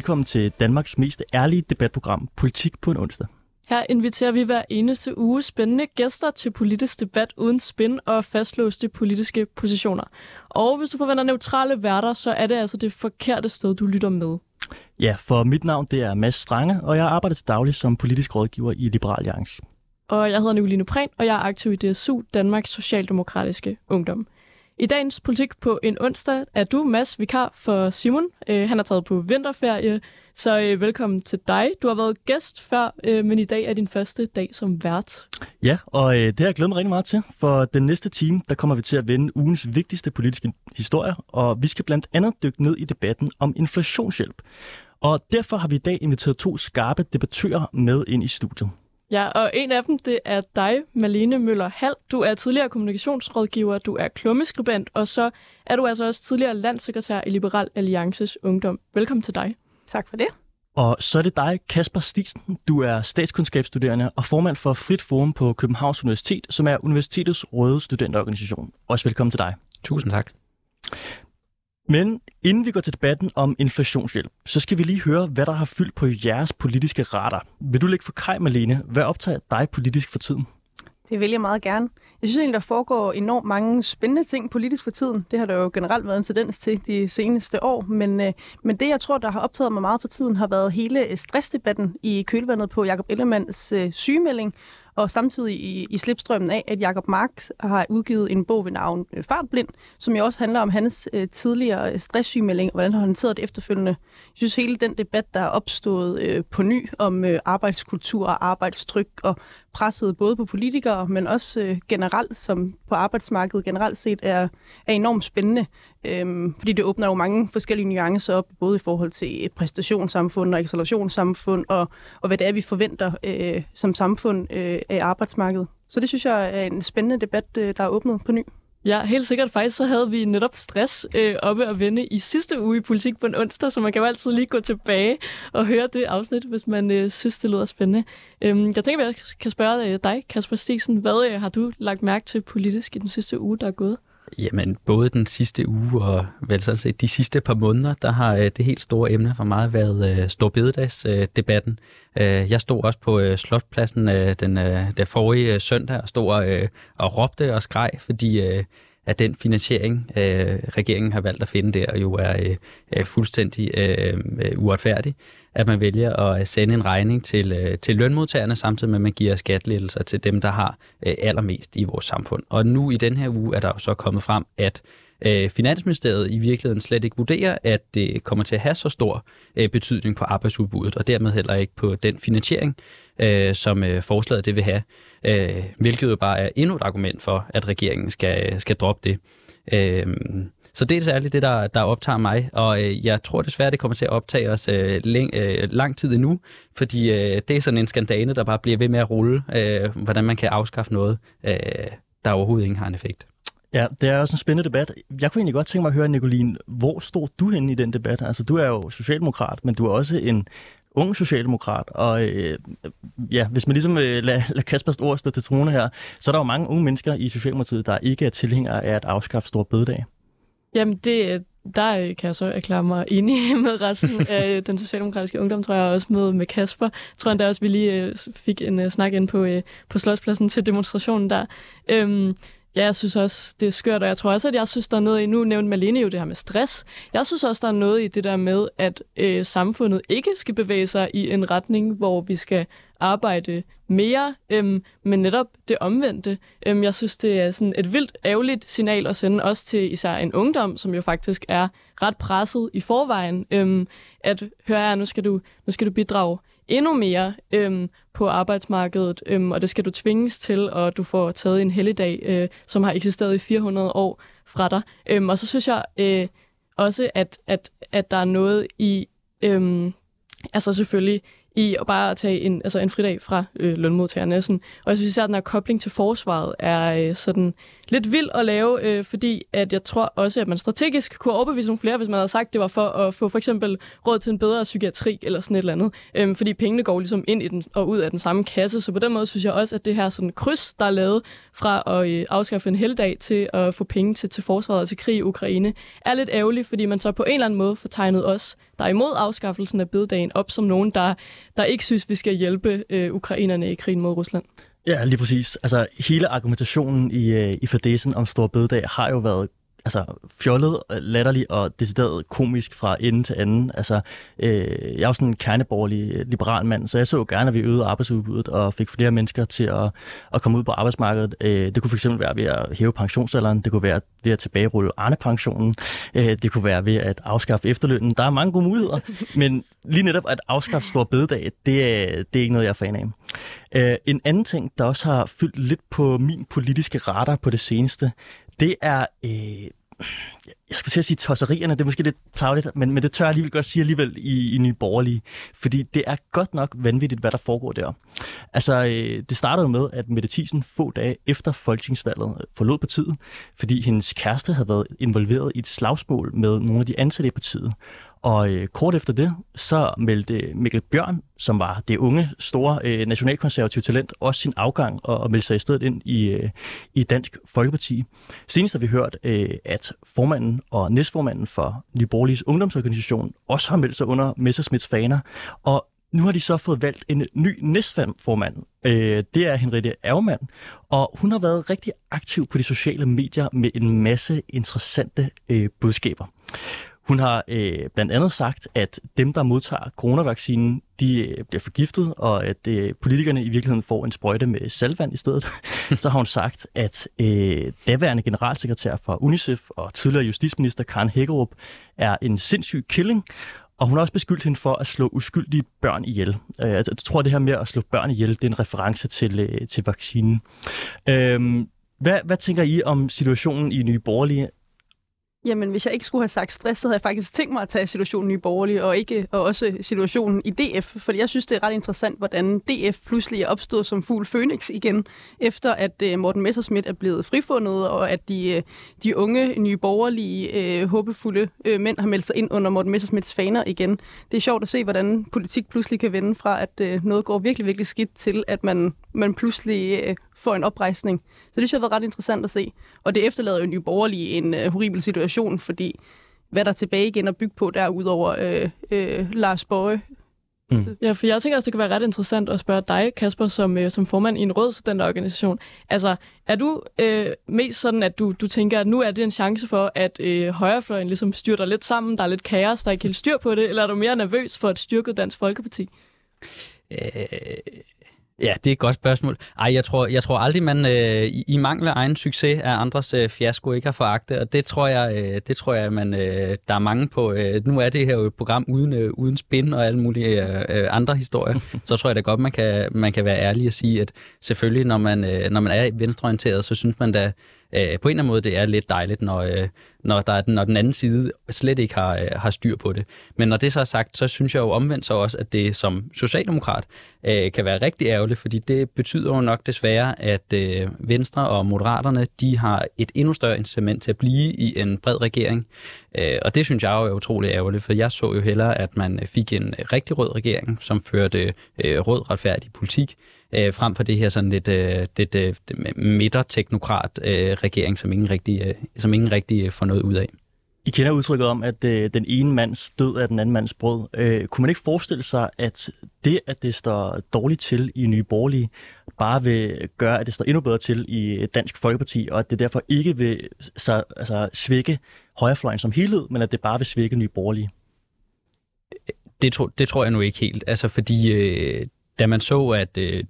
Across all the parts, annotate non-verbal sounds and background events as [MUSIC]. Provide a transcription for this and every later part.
Velkommen til Danmarks mest ærlige debatprogram, Politik på en onsdag. Her inviterer vi hver eneste uge spændende gæster til politisk debat uden spin og fastlåste politiske positioner. Og hvis du forventer neutrale værter, så er det altså det forkerte sted, du lytter med. Ja, for mit navn det er Mads Strange, og jeg arbejder til daglig som politisk rådgiver i Liberal Alliance. Og jeg hedder Nicoline Prehn, og jeg er aktiv i DSU, Danmarks Socialdemokratiske Ungdom. I dagens politik på en onsdag er du, Mads, vikar for Simon. Øh, han er taget på vinterferie, så øh, velkommen til dig. Du har været gæst før, øh, men i dag er din første dag som vært. Ja, og øh, det har jeg glædet mig rigtig meget til. For den næste time, der kommer vi til at vende ugens vigtigste politiske historier, og vi skal blandt andet dykke ned i debatten om inflationshjælp. Og derfor har vi i dag inviteret to skarpe debattører med ind i studiet. Ja, og en af dem, det er dig, Malene Møller Hall. Du er tidligere kommunikationsrådgiver, du er klummeskribent, og så er du altså også tidligere landssekretær i Liberal Alliances Ungdom. Velkommen til dig. Tak for det. Og så er det dig, Kasper Stisen. Du er statskundskabsstuderende og formand for Frit Forum på Københavns Universitet, som er universitetets røde studenterorganisation. Også velkommen til dig. Tusind tak. Men inden vi går til debatten om inflationshjælp, så skal vi lige høre, hvad der har fyldt på jeres politiske radar. Vil du lægge for kaj, Malene? Hvad optager dig politisk for tiden? Det vil jeg meget gerne. Jeg synes egentlig, der foregår enormt mange spændende ting politisk for tiden. Det har der jo generelt været en tendens til de seneste år. Men, øh, men det, jeg tror, der har optaget mig meget for tiden, har været hele stressdebatten i kølvandet på Jakob Ellemands øh, sygemelding, og samtidig i, i slipstrømmen af, at Jakob Marx har udgivet en bog ved navn øh, Fartblind, som jo også handler om hans øh, tidligere øh, stresssygemelding, og hvordan han har håndteret det efterfølgende. Jeg synes hele den debat, der er opstået øh, på ny om øh, arbejdskultur og arbejdstryk og presset både på politikere, men også øh, generelt, som på arbejdsmarkedet generelt set er, er enormt spændende. Øhm, fordi det åbner jo mange forskellige nuancer op, både i forhold til et præstationssamfund og accelerationssamfund, og, og hvad det er, vi forventer øh, som samfund øh, af arbejdsmarkedet. Så det synes jeg er en spændende debat, øh, der er åbnet på ny. Ja, helt sikkert. Faktisk så havde vi netop stress øh, oppe at vende i sidste uge i Politik på en onsdag, så man kan jo altid lige gå tilbage og høre det afsnit, hvis man øh, synes, det lyder spændende. Øhm, jeg tænker, at jeg kan spørge øh, dig, Kasper Stisen. Hvad øh, har du lagt mærke til politisk i den sidste uge, der er gået? Jamen, både den sidste uge og vel sådan set de sidste par måneder, der har øh, det helt store emne for mig været øh, Storbededagsdebatten. Øh, jeg stod også på øh, Slotpladsen øh, den, øh, der forrige øh, søndag og stod øh, og råbte og skreg, fordi øh, at den finansiering, øh, regeringen har valgt at finde der, jo er øh, fuldstændig øh, øh, uretfærdig at man vælger at øh, sende en regning til, øh, til lønmodtagerne, samtidig med, at man giver skattelettelser til dem, der har øh, allermest i vores samfund. Og nu i den her uge er der jo så kommet frem, at øh, Finansministeriet i virkeligheden slet ikke vurderer, at det kommer til at have så stor øh, betydning på arbejdsudbuddet, og dermed heller ikke på den finansiering, øh, som øh, forslaget det vil have, øh, hvilket jo bare er endnu et argument for, at regeringen skal, skal droppe det. Øh, så det er særligt det, der, der optager mig, og øh, jeg tror desværre, det kommer til at optage os øh, læng, øh, lang tid endnu, fordi øh, det er sådan en skandale, der bare bliver ved med at rulle, øh, hvordan man kan afskaffe noget, øh, der overhovedet ikke har en effekt. Ja, det er også en spændende debat. Jeg kunne egentlig godt tænke mig at høre, Nicolien, hvor står du henne i den debat? Altså, du er jo socialdemokrat, men du er også en ung socialdemokrat, og øh, ja, hvis man ligesom øh, lader lad Kaspers ord stå til trone her, så er der jo mange unge mennesker i Socialdemokratiet, der ikke er tilhængere af at afskaffe store bededag. Jamen, det, øh, der øh, kan jeg så erklære mig enig [LAUGHS] med resten af øh, den socialdemokratiske ungdom, tror jeg også med, med Kasper. Jeg tror endda også, vi lige fik en uh, snak ind på, uh, på Slotspladsen til demonstrationen der. Um, Ja, jeg synes også, det er skørt, og jeg tror også, at jeg synes, der er noget i, nu nævnte Malene jo det her med stress. Jeg synes også, der er noget i det der med, at øh, samfundet ikke skal bevæge sig i en retning, hvor vi skal arbejde mere, øhm, men netop det omvendte. Øhm, jeg synes, det er sådan et vildt ærgerligt signal at sende også til især en ungdom, som jo faktisk er ret presset i forvejen, øhm, at høre her, nu skal du, nu skal du bidrage endnu mere øhm, på arbejdsmarkedet, øhm, og det skal du tvinges til, og du får taget en helligdag, øh, som har eksisteret i 400 år fra dig. Øhm, og så synes jeg øh, også, at, at, at der er noget i, øhm, altså selvfølgelig i at bare tage en, altså en fridag fra øh, lønmodtagerne. Sådan. Og jeg synes især, at den her kobling til forsvaret er øh, sådan lidt vild at lave, øh, fordi at jeg tror også, at man strategisk kunne overbevise nogle flere, hvis man havde sagt, at det var for at få for eksempel råd til en bedre psykiatri eller sådan et eller andet. Øh, fordi pengene går ligesom ind i den, og ud af den samme kasse. Så på den måde synes jeg også, at det her sådan kryds, der er lavet fra at øh, afskaffe en heldag til at få penge til, til forsvaret og til krig i Ukraine, er lidt ærgerligt, fordi man så på en eller anden måde får tegnet os, der er imod afskaffelsen af bededagen, op som nogen, der, der ikke synes, vi skal hjælpe øh, ukrainerne i krigen mod Rusland. Ja, lige præcis. Altså, hele argumentationen i, øh, i fadesen om Stor Bededag har jo været altså, fjollet, latterlig og decideret komisk fra ende til anden. Altså, øh, jeg er jo sådan en kerneborgerlig liberal mand, så jeg så gerne, at vi øgede arbejdsudbuddet og fik flere mennesker til at, at komme ud på arbejdsmarkedet. Øh, det kunne fx være ved at hæve pensionsalderen, det kunne være ved at tilbagerulle Arne-pensionen, øh, det kunne være ved at afskaffe efterlønnen. Der er mange gode muligheder, [LAUGHS] men lige netop at afskaffe stor bededag, det, er, det er ikke noget, jeg er fan af. Øh, en anden ting, der også har fyldt lidt på min politiske radar på det seneste, det er... Øh, jeg skulle til at sige tosserierne, det er måske lidt tavligt, men, men det tør jeg alligevel godt sige alligevel i, i Nye Borgerlige, fordi det er godt nok vanvittigt, hvad der foregår der. Altså, øh, det startede jo med, at Mette Thiesen få dage efter folketingsvalget forlod partiet, fordi hendes kæreste havde været involveret i et slagsmål med nogle af de ansatte i partiet. Og øh, kort efter det, så meldte Mikkel Bjørn, som var det unge, store øh, nationalkonservative talent, også sin afgang og, og meldte sig i stedet ind i, øh, i Dansk Folkeparti. Senest har vi hørt, øh, at formanden og næstformanden for Nyborgerliges ungdomsorganisation også har meldt sig under Messersmiths faner, og nu har de så fået valgt en ny næstformand. Øh, det er Henriette Ervmann, og hun har været rigtig aktiv på de sociale medier med en masse interessante øh, budskaber. Hun har øh, blandt andet sagt, at dem, der modtager coronavaccinen, de øh, bliver forgiftet, og at øh, politikerne i virkeligheden får en sprøjte med salvand i stedet. [LAUGHS] Så har hun sagt, at øh, daværende generalsekretær for UNICEF og tidligere justitsminister Karen Hækkerup er en sindssyg killing, og hun har også beskyldt hende for at slå uskyldige børn ihjel. Øh, jeg tror, det her med at slå børn ihjel, det er en reference til, øh, til vaccinen. Øh, hvad, hvad tænker I om situationen i Nye Borgerlige? Jamen, hvis jeg ikke skulle have sagt stress, så havde jeg faktisk tænkt mig at tage situationen i Borgerlige, og, ikke, og også situationen i DF, for jeg synes, det er ret interessant, hvordan DF pludselig er opstået som fugl Phoenix igen, efter at uh, Morten Messerschmidt er blevet frifundet, og at de, uh, de unge, nye borgerlige, uh, håbefulde uh, mænd har meldt sig ind under Morten Messerschmidts faner igen. Det er sjovt at se, hvordan politik pludselig kan vende fra, at uh, noget går virkelig, virkelig skidt, til at man, man pludselig uh, får en oprejsning. Så det synes jeg har været ret interessant at se. Og det efterlader jo Nye Borgerlige en uh, horribel situation, fordi hvad der er tilbage igen at bygge på derudover øh, øh, Lars Bøge. Mm. Ja, for jeg tænker også, det kan være ret interessant at spørge dig, Kasper, som, øh, som formand i en rød studenterorganisation. Altså, er du øh, mest sådan, at du, du tænker, at nu er det en chance for, at øh, højrefløjen ligesom styrter lidt sammen, der er lidt kaos, der er ikke helt styr på det, eller er du mere nervøs for et styrket Dansk Folkeparti? Øh, Ja, det er et godt spørgsmål. Ej, jeg tror, jeg tror aldrig, man øh, i, i mangel af egen succes af andres øh, fiasko ikke har foragtet, og det tror jeg, øh, det tror jeg man, øh, der er mange på. Øh, nu er det her jo et program uden, øh, uden spin og alle mulige øh, øh andre historier, [LAUGHS] så tror jeg da godt, man kan, man kan være ærlig og sige, at selvfølgelig, når man, øh, når man er venstreorienteret, så synes man da, øh, på en eller anden måde, det er lidt dejligt, når, øh, når, der er, når den anden side slet ikke har, øh, har styr på det. Men når det så er sagt, så synes jeg jo omvendt så også, at det som socialdemokrat øh, kan være rigtig ærgerligt, fordi det betyder jo nok desværre, at øh, Venstre og Moderaterne, de har et endnu større incitament til at blive i en bred regering. Øh, og det synes jeg jo er utrolig ærgerligt, for jeg så jo hellere, at man fik en rigtig rød regering, som førte øh, rød retfærdig politik, øh, frem for det her sådan lidt, øh, lidt øh, midterteknokrat øh, regering, som ingen rigtig, øh, som ingen rigtig øh, får noget ud af. I kender udtrykket om, at øh, den ene mands død er den anden mands brød. Øh, kunne man ikke forestille sig, at det, at det står dårligt til i Nye Borgerlige, bare vil gøre, at det står endnu bedre til i Dansk Folkeparti, og at det derfor ikke vil så, altså, svække højrefløjen som helhed, men at det bare vil svække Nye Borgerlige? Det, tro, det tror jeg nu ikke helt, altså fordi øh, da man så, at øh,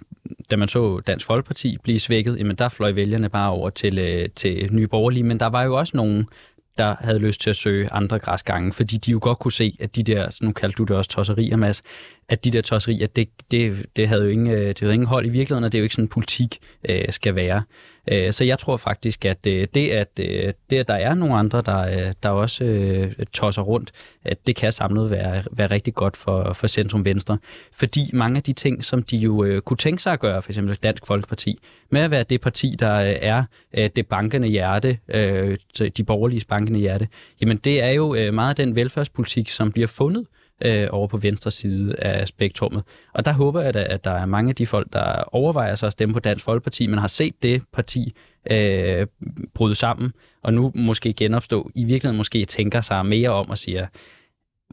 da man så Dansk Folkeparti blive svækket, jamen der fløj vælgerne bare over til, øh, til Nye Borgerlige, men der var jo også nogen, der havde lyst til at søge andre græsgange, fordi de jo godt kunne se, at de der, nu kaldte du det også tosserier, Mads, at de der tosserier, det, det, det, havde jo ingen, øh, det havde ingen hold i virkeligheden, og det er jo ikke sådan, politik øh, skal være. Øh, så jeg tror faktisk, at øh, det, at, øh, det, at der er nogle andre, der, øh, der også øh, tosser rundt, at det kan samlet være, være rigtig godt for, for Centrum Venstre. Fordi mange af de ting, som de jo øh, kunne tænke sig at gøre, for eksempel Dansk Folkeparti, med at være det parti, der øh, er øh, det bankende hjerte, øh, de borgerlige bankende hjerte, jamen det er jo øh, meget af den velfærdspolitik, som bliver fundet øh, Øh, over på venstre side af spektrummet. Og der håber jeg da, at der er mange af de folk, der overvejer sig at stemme på Dansk Folkeparti, men har set det parti øh, bryde sammen, og nu måske genopstå, i virkeligheden måske tænker sig mere om og siger,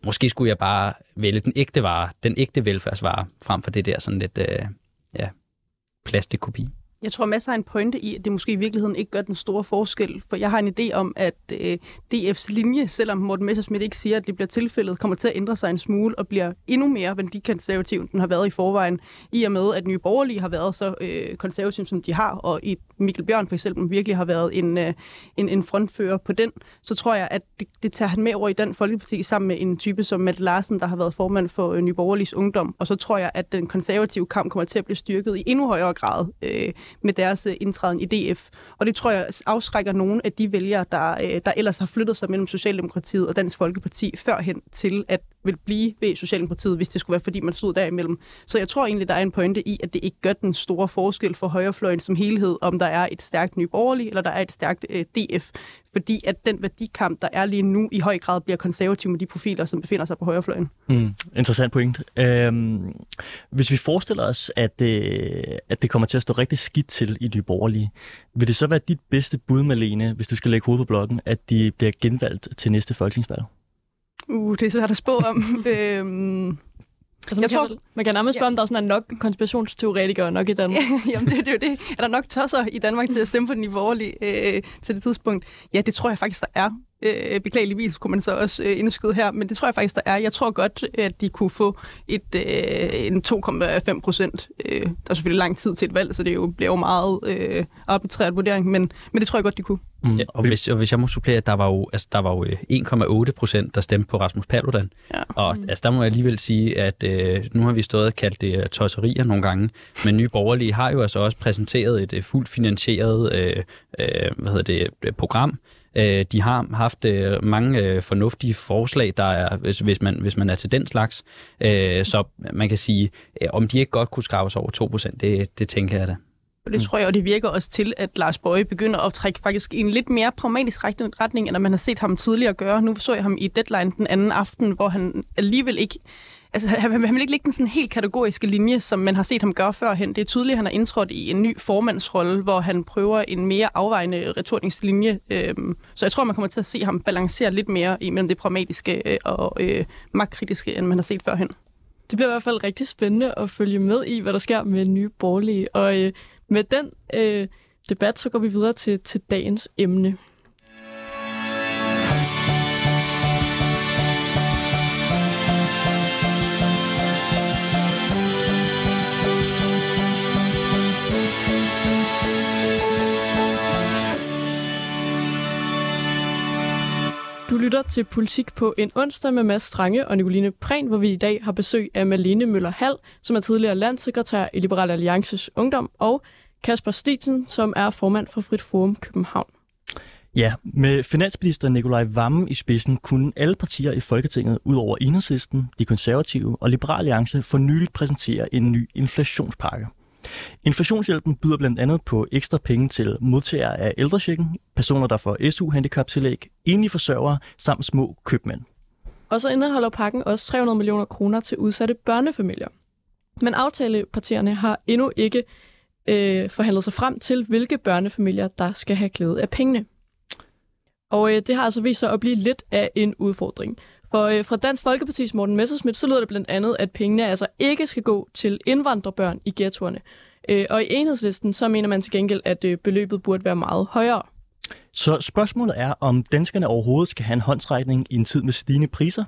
måske skulle jeg bare vælge den ægte vare, den ægte velfærdsvare, frem for det der sådan lidt øh, ja, plastikkopi. Jeg tror masser af en pointe i, at det måske i virkeligheden ikke gør den store forskel, for jeg har en idé om, at øh, DF's linje, selvom Morten Messersmith ikke siger, at det bliver tilfældet, kommer til at ændre sig en smule og bliver endnu mere værdikonservativ, end den har været i forvejen, i og med, at Nye Borgerlige har været så øh, konservativ, som de har, og i Mikkel Bjørn for eksempel virkelig har været en, øh, en, en frontfører på den, så tror jeg, at det, det tager han med over i den folkeparti sammen med en type som Matt Larsen, der har været formand for øh, Nye Borgerliges Ungdom, og så tror jeg, at den konservative kamp kommer til at blive styrket i endnu højere grad øh, med deres øh, indtræden i DF. Og det tror jeg afskrækker nogle af de vælgere, der, øh, der ellers har flyttet sig mellem Socialdemokratiet og Dansk Folkeparti førhen til at vil blive ved Socialdemokratiet, hvis det skulle være, fordi man stod derimellem. Så jeg tror egentlig, der er en pointe i, at det ikke gør den store forskel for højrefløjen som helhed, om der er et stærkt Nye Borgerlige, eller der er et stærkt øh, DF. Fordi at den værdikamp, der er lige nu, i høj grad bliver konservativ med de profiler, som befinder sig på højrefløjen. Mm, interessant point. Øhm, hvis vi forestiller os, at, øh, at det kommer til at stå rigtig skidt til i Nye Borgerlige, vil det så være dit bedste bud, Malene, hvis du skal lægge hovedet på blokken, at de bliver genvalgt til næste folketingsvalg? Uh, det er svært at spå om. [LAUGHS] øhm, Altså, man, jeg kan, tror, man kan nærmest spørge, ja. om der er sådan nok konspirationsteoretikere nok i Danmark. [LAUGHS] Jamen, det, det er jo det. Er der nok tosser i Danmark til at stemme på den borgerlige øh, til det tidspunkt? Ja, det tror jeg faktisk, der er. Øh, beklageligvis kunne man så også øh, indskyde her, men det tror jeg faktisk, der er. Jeg tror godt, at de kunne få et, øh, en 2,5 procent. Øh, der er selvfølgelig lang tid til et valg, så det jo, bliver jo meget øh, arbitrært vurdering, men, men det tror jeg godt, de kunne. Mm. Ja, og, hvis, og hvis jeg må supplere, der var jo, altså, der var jo 1,8 øh, procent, der stemte på Rasmus Paludan. Ja. Og mm. altså, der må jeg alligevel sige, at øh, nu har vi stået og kaldt det uh, tosserier nogle gange, men Nye Borgerlige har jo altså også præsenteret et uh, fuldt finansieret øh, øh, hvad hedder det, program, Øh, de har haft øh, mange øh, fornuftige forslag, der er, hvis, hvis, man, hvis man er til den slags. Øh, så man kan sige, øh, om de ikke godt kunne skrave sig over 2%, det, det tænker jeg da. Og det tror jeg, og det virker også til, at Lars Bøje begynder at trække faktisk i en lidt mere pragmatisk retning, end man har set ham tidligere gøre. Nu så jeg ham i Deadline den anden aften, hvor han alligevel ikke altså, han, han vil ikke ligge den sådan helt kategoriske linje, som man har set ham gøre førhen. Det er tydeligt, at han har indtrådt i en ny formandsrolle, hvor han prøver en mere afvejende retoringslinje. Øhm, så jeg tror, man kommer til at se ham balancere lidt mere imellem det pragmatiske øh, og øh, magtkritiske, end man har set førhen. Det bliver i hvert fald rigtig spændende at følge med i, hvad der sker med nye borgerlige. Og øh, med den øh, debat, så går vi videre til, til dagens emne. Du lytter til Politik på en onsdag med Mads Strange og Nicoline Prehn, hvor vi i dag har besøg af Malene Møller Hall, som er tidligere landsekretær i Liberal Alliances Ungdom, og Kasper Stitsen, som er formand for Frit Forum København. Ja, med finansminister Nikolaj Vammen i spidsen kunne alle partier i Folketinget, ud over Enhedslisten, de konservative og Liberal Alliance, for nyligt præsentere en ny inflationspakke. Inflationshjælpen byder blandt andet på ekstra penge til modtagere af ældrechecken, personer, der får SU-handicaptillæg, enlige forsørgere samt små købmænd. Og så indeholder pakken også 300 millioner kroner til udsatte børnefamilier. Men aftalepartierne har endnu ikke øh, forhandlet sig frem til, hvilke børnefamilier, der skal have glæde af pengene. Og øh, det har altså vist sig at blive lidt af en udfordring. For øh, fra Dansk Folkeparti's Morten Messersmith, så lyder det blandt andet, at pengene altså ikke skal gå til indvandrerbørn i ghettoerne. Øh, og i enhedslisten, så mener man til gengæld, at øh, beløbet burde være meget højere. Så spørgsmålet er, om danskerne overhovedet skal have en håndsrækning i en tid med stigende priser?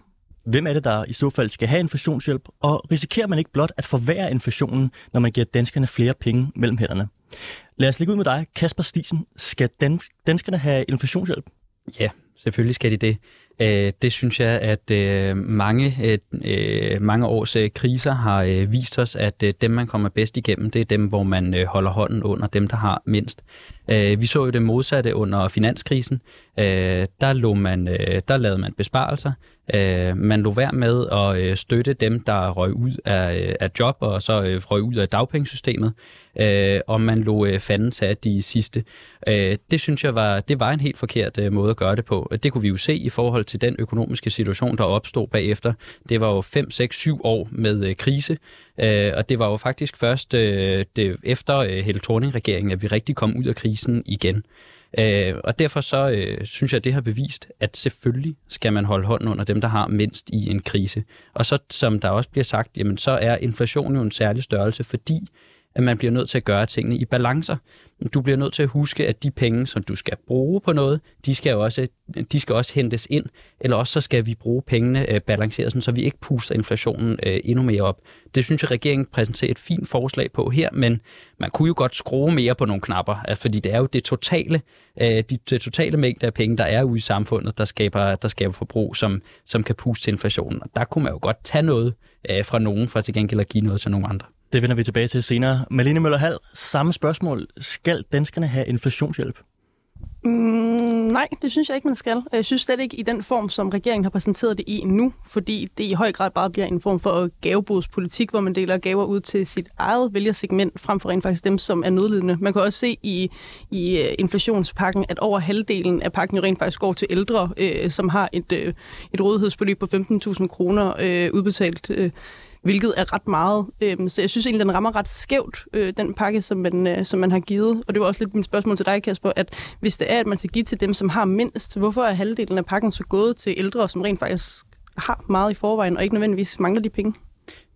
Hvem er det, der i så fald skal have inflationshjælp? Og risikerer man ikke blot at forværre inflationen, når man giver danskerne flere penge mellem hænderne? Lad os lægge ud med dig, Kasper Stisen. Skal danskerne have inflationshjælp? Ja, selvfølgelig skal de det. Øh, det synes jeg, at øh, mange, øh, mange års øh, kriser har øh, vist os, at øh, dem, man kommer bedst igennem, det er dem, hvor man holder hånden under dem, der har mindst. Øh, vi så jo det modsatte under finanskrisen. Øh, der, lå man, øh, der lavede man besparelser. Man lå værd med at støtte dem, der røg ud af, af job og så røg ud af dagpengesystemet øh, og man lå øh, fanden tage de sidste. Øh, det synes jeg var, det var en helt forkert øh, måde at gøre det på. Det kunne vi jo se i forhold til den økonomiske situation, der opstod bagefter. Det var jo 5, 6, 7 år med øh, krise, øh, og det var jo faktisk først øh, det, efter øh, Helle Thorning-regeringen, at vi rigtig kom ud af krisen igen. Øh, og derfor så øh, synes jeg, at det har bevist, at selvfølgelig skal man holde hånden under dem, der har mindst i en krise. Og så, som der også bliver sagt, jamen, så er inflation jo en særlig størrelse, fordi at man bliver nødt til at gøre tingene i balancer. Du bliver nødt til at huske, at de penge, som du skal bruge på noget, de skal også, de skal også hentes ind, eller også så skal vi bruge pengene øh, balanceret, så vi ikke puster inflationen øh, endnu mere op. Det synes jeg, regeringen præsenterer et fint forslag på her, men man kunne jo godt skrue mere på nogle knapper, altså, fordi det er jo det totale, øh, de, det totale mængde af penge, der er ude i samfundet, der skaber, der skaber forbrug, som, som kan puste til inflationen. Og der kunne man jo godt tage noget øh, fra nogen, for til gengæld at give noget til nogle andre. Det vender vi tilbage til senere. Malene Møller Hall, samme spørgsmål. Skal danskerne have inflationshjælp? Mm, nej, det synes jeg ikke, man skal. Jeg synes slet ikke i den form, som regeringen har præsenteret det i nu, fordi det i høj grad bare bliver en form for gavebodspolitik, hvor man deler gaver ud til sit eget vælgersegment, frem for rent faktisk dem, som er nødlidende. Man kan også se i, i øh, inflationspakken, at over halvdelen af pakken jo rent faktisk går til ældre, øh, som har et, øh, et rådighedsbeløb på 15.000 kroner øh, udbetalt øh, hvilket er ret meget. Øhm, så jeg synes egentlig, den rammer ret skævt, øh, den pakke, som man, øh, som man har givet. Og det var også lidt min spørgsmål til dig, Kasper, at hvis det er, at man skal give til dem, som har mindst, hvorfor er halvdelen af pakken så gået til ældre, som rent faktisk har meget i forvejen, og ikke nødvendigvis mangler de penge?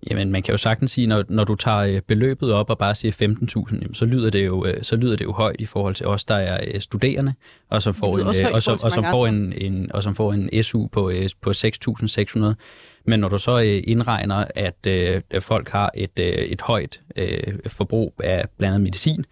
Jamen, man kan jo sagtens sige, når, når du tager øh, beløbet op og bare siger 15.000, så lyder det jo så lyder det jo højt i forhold til os, der er studerende, og som får en, og som, og som får en, en og som får en SU på på 6.600. Men når du så øh, indregner, at øh, folk har et, øh, et højt øh, forbrug af blandet medicin,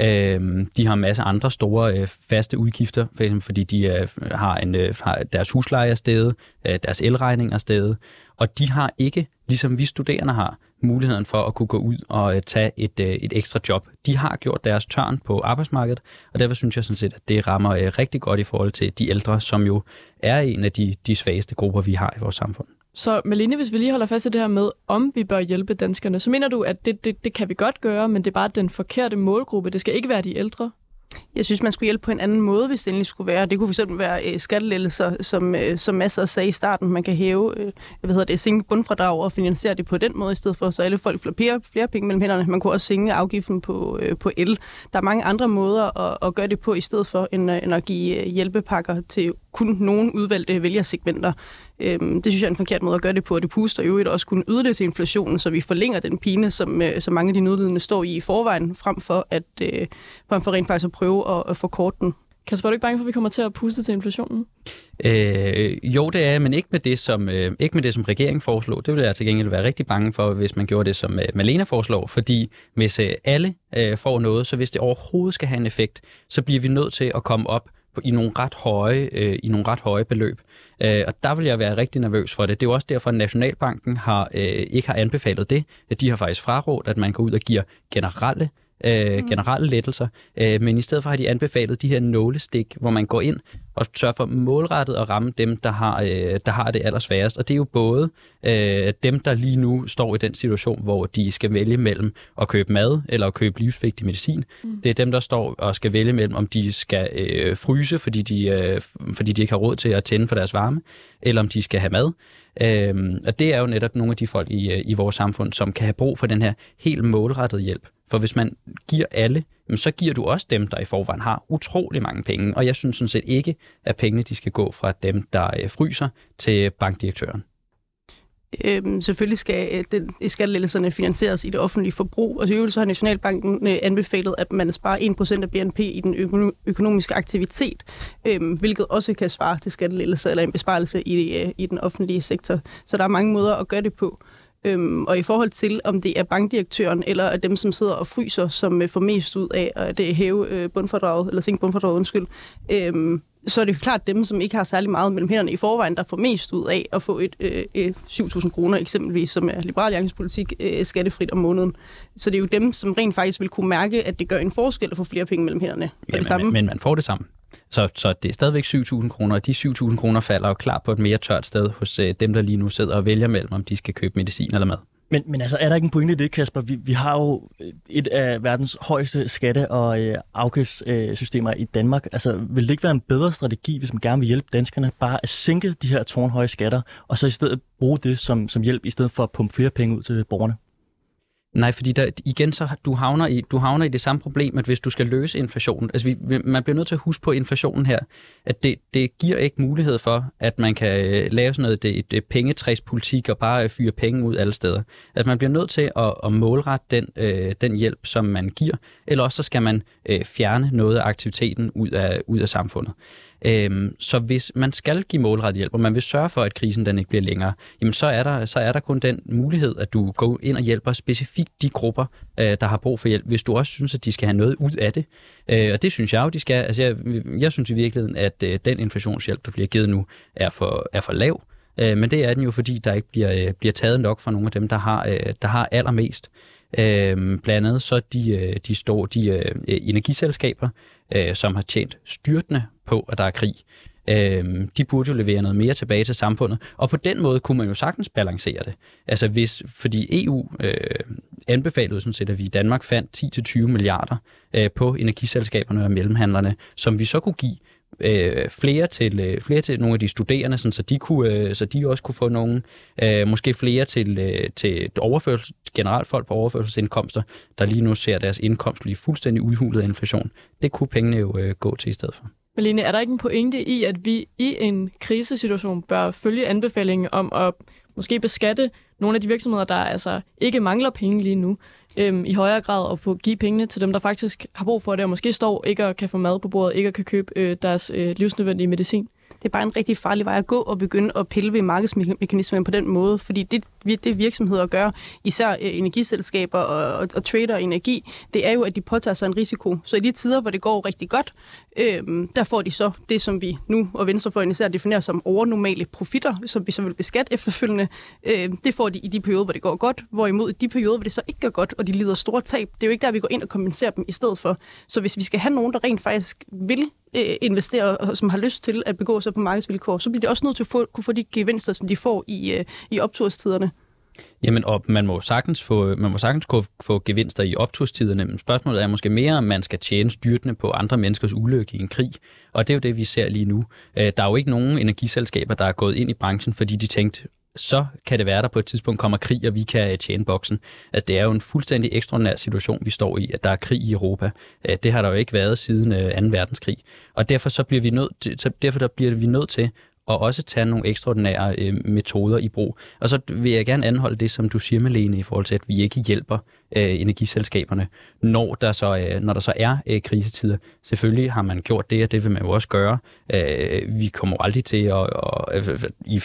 øh, de har en masse andre store øh, faste udgifter, for eksempel fordi de øh, har, en, øh, har deres husleje er stedet, øh, deres elregning er stedet, og de har ikke, ligesom vi studerende har, muligheden for at kunne gå ud og øh, tage et, øh, et ekstra job. De har gjort deres tørn på arbejdsmarkedet, og derfor synes jeg sådan set, at det rammer øh, rigtig godt i forhold til de ældre, som jo er en af de, de svageste grupper, vi har i vores samfund. Så Malene, hvis vi lige holder fast i det her med, om vi bør hjælpe danskerne, så mener du, at det, det, det kan vi godt gøre, men det er bare den forkerte målgruppe. Det skal ikke være de ældre? Jeg synes, man skulle hjælpe på en anden måde, hvis det endelig skulle være. Det kunne fx være øh, skattelettelser, som, øh, som masser sagde i starten. Man kan hæve øh, hvad hedder det, sænke bundfradrag og finansiere det på den måde, i stedet for, så alle folk får flere, flere penge mellem hænderne. Man kunne også sænke afgiften på, øh, på el. Der er mange andre måder at, at gøre det på, i stedet for end, øh, end at give øh, hjælpepakker til kun nogle udvalgte vælgersegmenter. Øhm, det synes jeg er en forkert måde at gøre det på, og det puster jo et også kunne yde det til inflationen, så vi forlænger den pine, som, øh, som mange af de nødlidende står i i forvejen, frem for, at, øh, frem for rent faktisk at prøve at, at forkorte den. Kasper, er du ikke bange for, at vi kommer til at puste til inflationen? Øh, jo, det er men ikke med det, som, øh, ikke med det, som regeringen foreslår. Det vil jeg til gengæld være rigtig bange for, hvis man gjorde det, som øh, Malena foreslår. Fordi hvis øh, alle øh, får noget, så hvis det overhovedet skal have en effekt, så bliver vi nødt til at komme op på, i nogle ret høje, øh, i nogle ret høje beløb. Øh, og der vil jeg være rigtig nervøs for det. Det er jo også derfor, at Nationalbanken har, øh, ikke har anbefalet det. De har faktisk frarådt, at man går ud og giver generelle øh, mm. generelle lettelser, øh, men i stedet for har de anbefalet de her nålestik, hvor man går ind og sørger for målrettet at ramme dem, der har, øh, der har det allersværest. Og det er jo både øh, dem, der lige nu står i den situation, hvor de skal vælge mellem at købe mad eller at købe livsvigtig medicin. Mm. Det er dem, der står og skal vælge mellem, om de skal øh, fryse, fordi de, øh, fordi de ikke har råd til at tænde for deres varme, eller om de skal have mad. Øhm, og det er jo netop nogle af de folk i, øh, i vores samfund, som kan have brug for den her helt målrettede hjælp. For hvis man giver alle, så giver du også dem, der i forvejen har utrolig mange penge. Og jeg synes sådan set ikke, at pengene de skal gå fra dem, der øh, fryser, til bankdirektøren. Øhm, selvfølgelig skal øh, den, øh, skattelettelserne finansieres i det offentlige forbrug, og så har Nationalbanken øh, anbefalet, at man sparer 1% af BNP i den økonomiske aktivitet, øhm, hvilket også kan svare til skattelettelser eller en besparelse i, øh, i den offentlige sektor. Så der er mange måder at gøre det på. Øhm, og i forhold til, om det er bankdirektøren eller er dem, som sidder og fryser, som øh, får mest ud af at det hæve øh, bundfordraget, eller sænke bundfordraget, undskyld, øhm, så er det jo klart dem, som ikke har særlig meget mellem hænderne i forvejen, der får mest ud af at få et øh, et 7.000 kroner eksempelvis, som er liberal allianspolitik, øh, skattefrit om måneden. Så det er jo dem, som rent faktisk vil kunne mærke, at det gør en forskel at få flere penge mellem hænderne. Ja, det men, men man får det sammen. Så, så det er stadigvæk 7.000 kroner, og de 7.000 kroner falder jo klar på et mere tørt sted hos øh, dem, der lige nu sidder og vælger mellem, om de skal købe medicin eller mad. Men, men altså, er der ikke en pointe i det, Kasper? Vi, vi har jo øh, et af verdens højeste skatte- og øh, afgiftssystemer øh, i Danmark. Altså, vil det ikke være en bedre strategi, hvis man gerne vil hjælpe danskerne, bare at sænke de her tårnhøje skatter, og så i stedet bruge det som, som hjælp, i stedet for at pumpe flere penge ud til borgerne? Nej, fordi der, igen, så du havner, i, du havner i det samme problem, at hvis du skal løse inflationen, altså vi, man bliver nødt til at huske på inflationen her, at det, det giver ikke mulighed for, at man kan øh, lave sådan noget det, det pengetræspolitik og bare øh, fyre penge ud alle steder. At man bliver nødt til at, at målrette den, øh, den hjælp, som man giver, eller også så skal man øh, fjerne noget af aktiviteten ud af, ud af samfundet. Øhm, så hvis man skal give målrettet hjælp, og man vil sørge for, at krisen den ikke bliver længere, jamen så er der, så er der kun den mulighed, at du går ind og hjælper specifikt de grupper, øh, der har brug for hjælp, hvis du også synes, at de skal have noget ud af det. Øh, og det synes jeg jo, de skal. Altså jeg, jeg synes i virkeligheden, at øh, den inflationshjælp, der bliver givet nu, er for, er for lav. Øh, men det er den jo, fordi der ikke bliver, øh, bliver taget nok fra nogle af dem, der har, øh, der har allermest. Øh, blandt andet så de, øh, de, store, de øh, energiselskaber, øh, som har tjent styrtende på, at der er krig. Øh, de burde jo levere noget mere tilbage til samfundet, og på den måde kunne man jo sagtens balancere det. Altså hvis, fordi EU øh, anbefalede sådan set, at vi i Danmark fandt 10-20 milliarder øh, på energiselskaberne og mellemhandlerne, som vi så kunne give øh, flere, til, øh, flere til nogle af de studerende, sådan, så, de kunne, øh, så de også kunne få nogle, øh, måske flere til, øh, til overførsel, generelt folk på overførselsindkomster, der lige nu ser deres indkomst blive fuldstændig udhulet af inflation. Det kunne pengene jo øh, gå til i stedet for. Malene, er der ikke en pointe i, at vi i en krisesituation bør følge anbefalingen om at måske beskatte nogle af de virksomheder, der altså ikke mangler penge lige nu, øhm, i højere grad og på give pengene til dem, der faktisk har brug for det, og måske står ikke og kan få mad på bordet, ikke og kan købe øh, deres øh, livsnødvendige medicin? Det er bare en rigtig farlig vej at gå og begynde at pille ved markedsmekanismerne på den måde, fordi det, det virksomheder gør, især øh, energiselskaber og, og, og trader energi, det er jo, at de påtager sig en risiko. Så i de tider, hvor det går rigtig godt, øh, der får de så det, som vi nu og Venstrefløjen især definerer som overnormale profitter, som vi så vil beskatte efterfølgende. Øh, det får de i de perioder, hvor det går godt, hvorimod i de perioder, hvor det så ikke går godt, og de lider store tab, det er jo ikke der, vi går ind og kompenserer dem i stedet for. Så hvis vi skal have nogen, der rent faktisk vil øh, investere, og som har lyst til at begå sig på markedsvilkår, så bliver de også nødt til at få, kunne få de gevinster, som de får i, øh, i opturstiderne. Jamen, og man må sagtens få, man må sagtens få, få gevinster i opturstiderne, men spørgsmålet er måske mere, om man skal tjene styrtende på andre menneskers ulykke i en krig. Og det er jo det, vi ser lige nu. Øh, der er jo ikke nogen energiselskaber, der er gået ind i branchen, fordi de tænkte, så kan det være, der på et tidspunkt kommer krig, og vi kan øh, tjene boksen. Altså, det er jo en fuldstændig ekstraordinær situation, vi står i, at der er krig i Europa. Øh, det har der jo ikke været siden øh, 2. verdenskrig. Og derfor så bliver vi nødt til, så derfor der bliver vi nødt til og også tage nogle ekstraordinære øh, metoder i brug. Og så vil jeg gerne anholde det, som du siger, Malene, i forhold til, at vi ikke hjælper øh, energiselskaberne, når der så, øh, når der så er øh, krisetider. Selvfølgelig har man gjort det, og det vil man jo også gøre. Øh, vi kommer aldrig til at... Og, øh, i,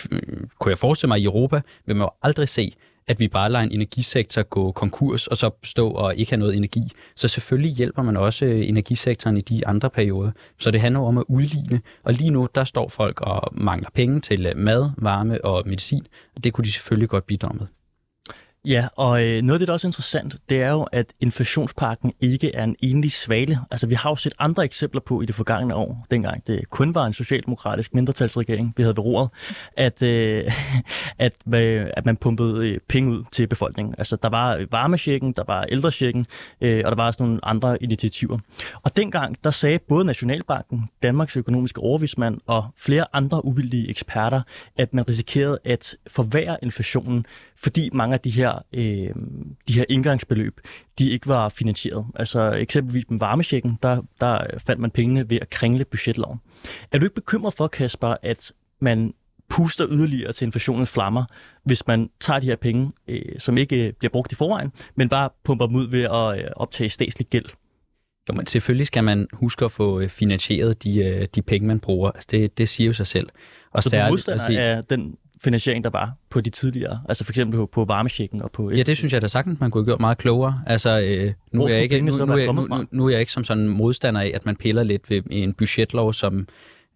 kunne jeg forestille mig, i Europa vil man jo aldrig se, at vi bare lader en energisektor gå konkurs og så stå og ikke have noget energi. Så selvfølgelig hjælper man også øh, energisektoren i de andre perioder. Så det handler om at udligne. Og lige nu, der står folk og mangler penge til øh, mad, varme og medicin. Og det kunne de selvfølgelig godt bidrage med. Ja, og øh, noget af det, der også er interessant, det er jo, at inflationspakken ikke er en enlig svale. Altså, vi har jo set andre eksempler på i det forgangne år, dengang det kun var en socialdemokratisk mindretalsregering, vi havde ved roret, at, øh, [LAUGHS] at, øh, at man pumpede øh, penge ud til befolkningen. Altså, der var øh, varmesjekken, der var ældresjekken, øh, og der var også nogle andre initiativer. Og dengang, der sagde både Nationalbanken, Danmarks økonomiske overvismand og flere andre uvildige eksperter, at man risikerede at forværre inflationen, fordi mange af de her, øh, de her indgangsbeløb, de ikke var finansieret. Altså eksempelvis med varmesjekken, der, der fandt man pengene ved at kringle budgetloven. Er du ikke bekymret for, Kasper, at man puster yderligere til inflationens flammer, hvis man tager de her penge, øh, som ikke bliver brugt i forvejen, men bare pumper dem ud ved at øh, optage statslig gæld? Jo, men selvfølgelig skal man huske at få øh, finansieret de, øh, de penge, man bruger. Altså det, det siger jo sig selv. Og så du er modstander af den finansiering, der var på de tidligere, altså for eksempel på, varmesjekken og på... Ja, det synes jeg da sagtens, man kunne have gjort meget klogere. Altså, øh, nu, er jeg ikke, nu, nu, er, nu, nu er jeg ikke som sådan modstander af, at man piller lidt ved en budgetlov, som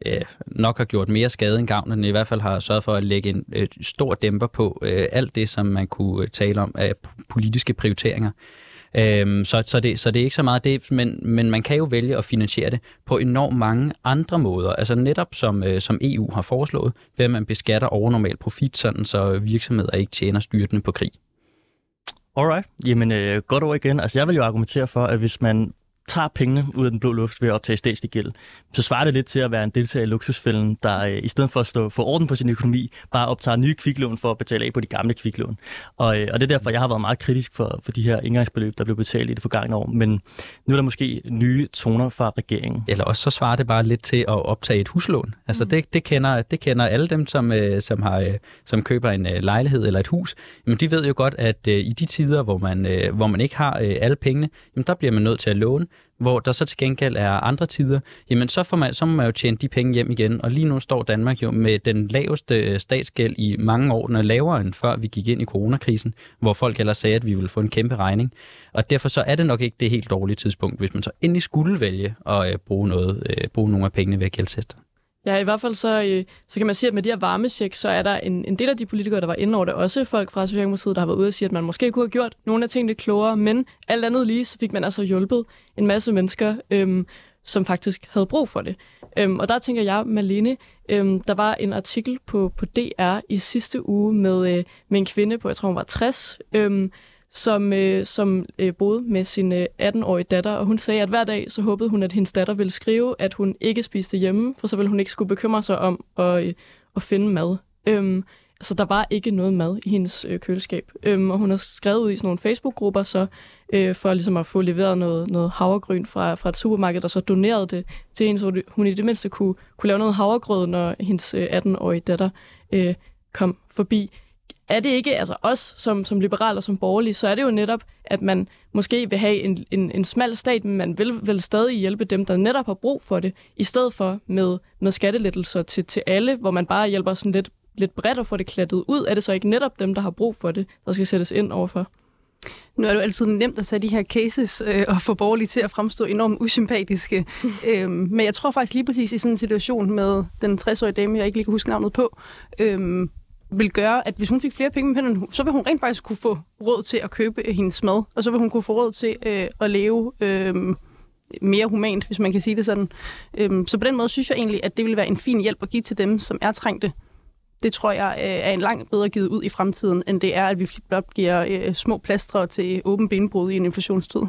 øh, nok har gjort mere skade end gavn, end i hvert fald har sørget for at lægge en øh, stor dæmper på øh, alt det, som man kunne tale om af politiske prioriteringer. Øhm, så, så, det, så det er ikke så meget det, men, men man kan jo vælge at finansiere det på enormt mange andre måder. Altså netop som, øh, som EU har foreslået, ved at man beskatter overnormal profit, sådan så virksomheder ikke tjener styrtende på krig. Alright. Jamen, øh, godt over igen. Altså, jeg vil jo argumentere for, at hvis man tager pengene ud af den blå luft ved at optage statslig gæld, så svarer det lidt til at være en deltager i luksusfælden, der øh, i stedet for at stå for orden på sin økonomi, bare optager nye kviklån for at betale af på de gamle kviklån. Og, øh, og det er derfor, jeg har været meget kritisk for, for de her indgangsbeløb, der blev betalt i det forgangne år. Men nu er der måske nye toner fra regeringen. Eller også så svarer det bare lidt til at optage et huslån. Altså mm. det, det, kender, det kender alle dem, som, øh, som, har, som køber en lejlighed eller et hus. Men de ved jo godt, at i de tider, hvor man, hvor man ikke har alle pengene, jamen der bliver man nødt til at låne hvor der så til gengæld er andre tider, jamen så, får man, så må man jo tjene de penge hjem igen. Og lige nu står Danmark jo med den laveste øh, statsgæld i mange år, når lavere end før vi gik ind i coronakrisen, hvor folk ellers sagde, at vi ville få en kæmpe regning. Og derfor så er det nok ikke det helt dårlige tidspunkt, hvis man så endelig skulle vælge at øh, bruge, noget, øh, bruge nogle af pengene ved at gældsætte. Ja, i hvert fald så, øh, så kan man sige, at med de her varmesjek, så er der en, en del af de politikere, der var inde over det, også folk fra Socialdemokratiet, der har været ude og sige, at man måske kunne have gjort nogle af tingene klogere, men alt andet lige, så fik man altså hjulpet en masse mennesker, øhm, som faktisk havde brug for det. Øhm, og der tænker jeg, Malene, øhm, der var en artikel på, på DR i sidste uge med, øh, med en kvinde på, jeg tror hun var 60, øhm, som, øh, som øh, boede med sin øh, 18-årige datter, og hun sagde, at hver dag så håbede hun, at hendes datter ville skrive, at hun ikke spiste hjemme, for så ville hun ikke skulle bekymre sig om at, øh, at finde mad. Øhm, så der var ikke noget mad i hendes øh, køleskab. Øhm, og hun har skrevet ud i sådan nogle Facebook-grupper, så øh, for ligesom at få leveret noget, noget havregryn fra, fra et supermarked, og så doneret det til hende, så hun i det mindste kunne, kunne lave noget havregrød, når hendes øh, 18-årige datter øh, kom forbi er det ikke, altså os som, som liberale og som borgerlige, så er det jo netop, at man måske vil have en, en, en smal stat, men man vil, vil stadig hjælpe dem, der netop har brug for det, i stedet for med, med skattelettelser til, til alle, hvor man bare hjælper sådan lidt, lidt bredt og får det klattet ud. Er det så ikke netop dem, der har brug for det, der skal sættes ind overfor? Nu er det jo altid nemt at tage de her cases øh, og få borgerlige til at fremstå enormt usympatiske. [LAUGHS] øhm, men jeg tror faktisk lige præcis i sådan en situation med den 60-årige dame, jeg ikke lige kan huske navnet på, øhm, vil gøre, at hvis hun fik flere penge med hænderne, så vil hun rent faktisk kunne få råd til at købe øh, hendes mad, og så vil hun kunne få råd til øh, at leve øh, mere humant, hvis man kan sige det sådan. Øh, så på den måde synes jeg egentlig, at det vil være en fin hjælp at give til dem, som er trængte. Det tror jeg øh, er en langt bedre givet ud i fremtiden, end det er, at vi blot giver øh, små plastre til åben benbrud i en inflationstid.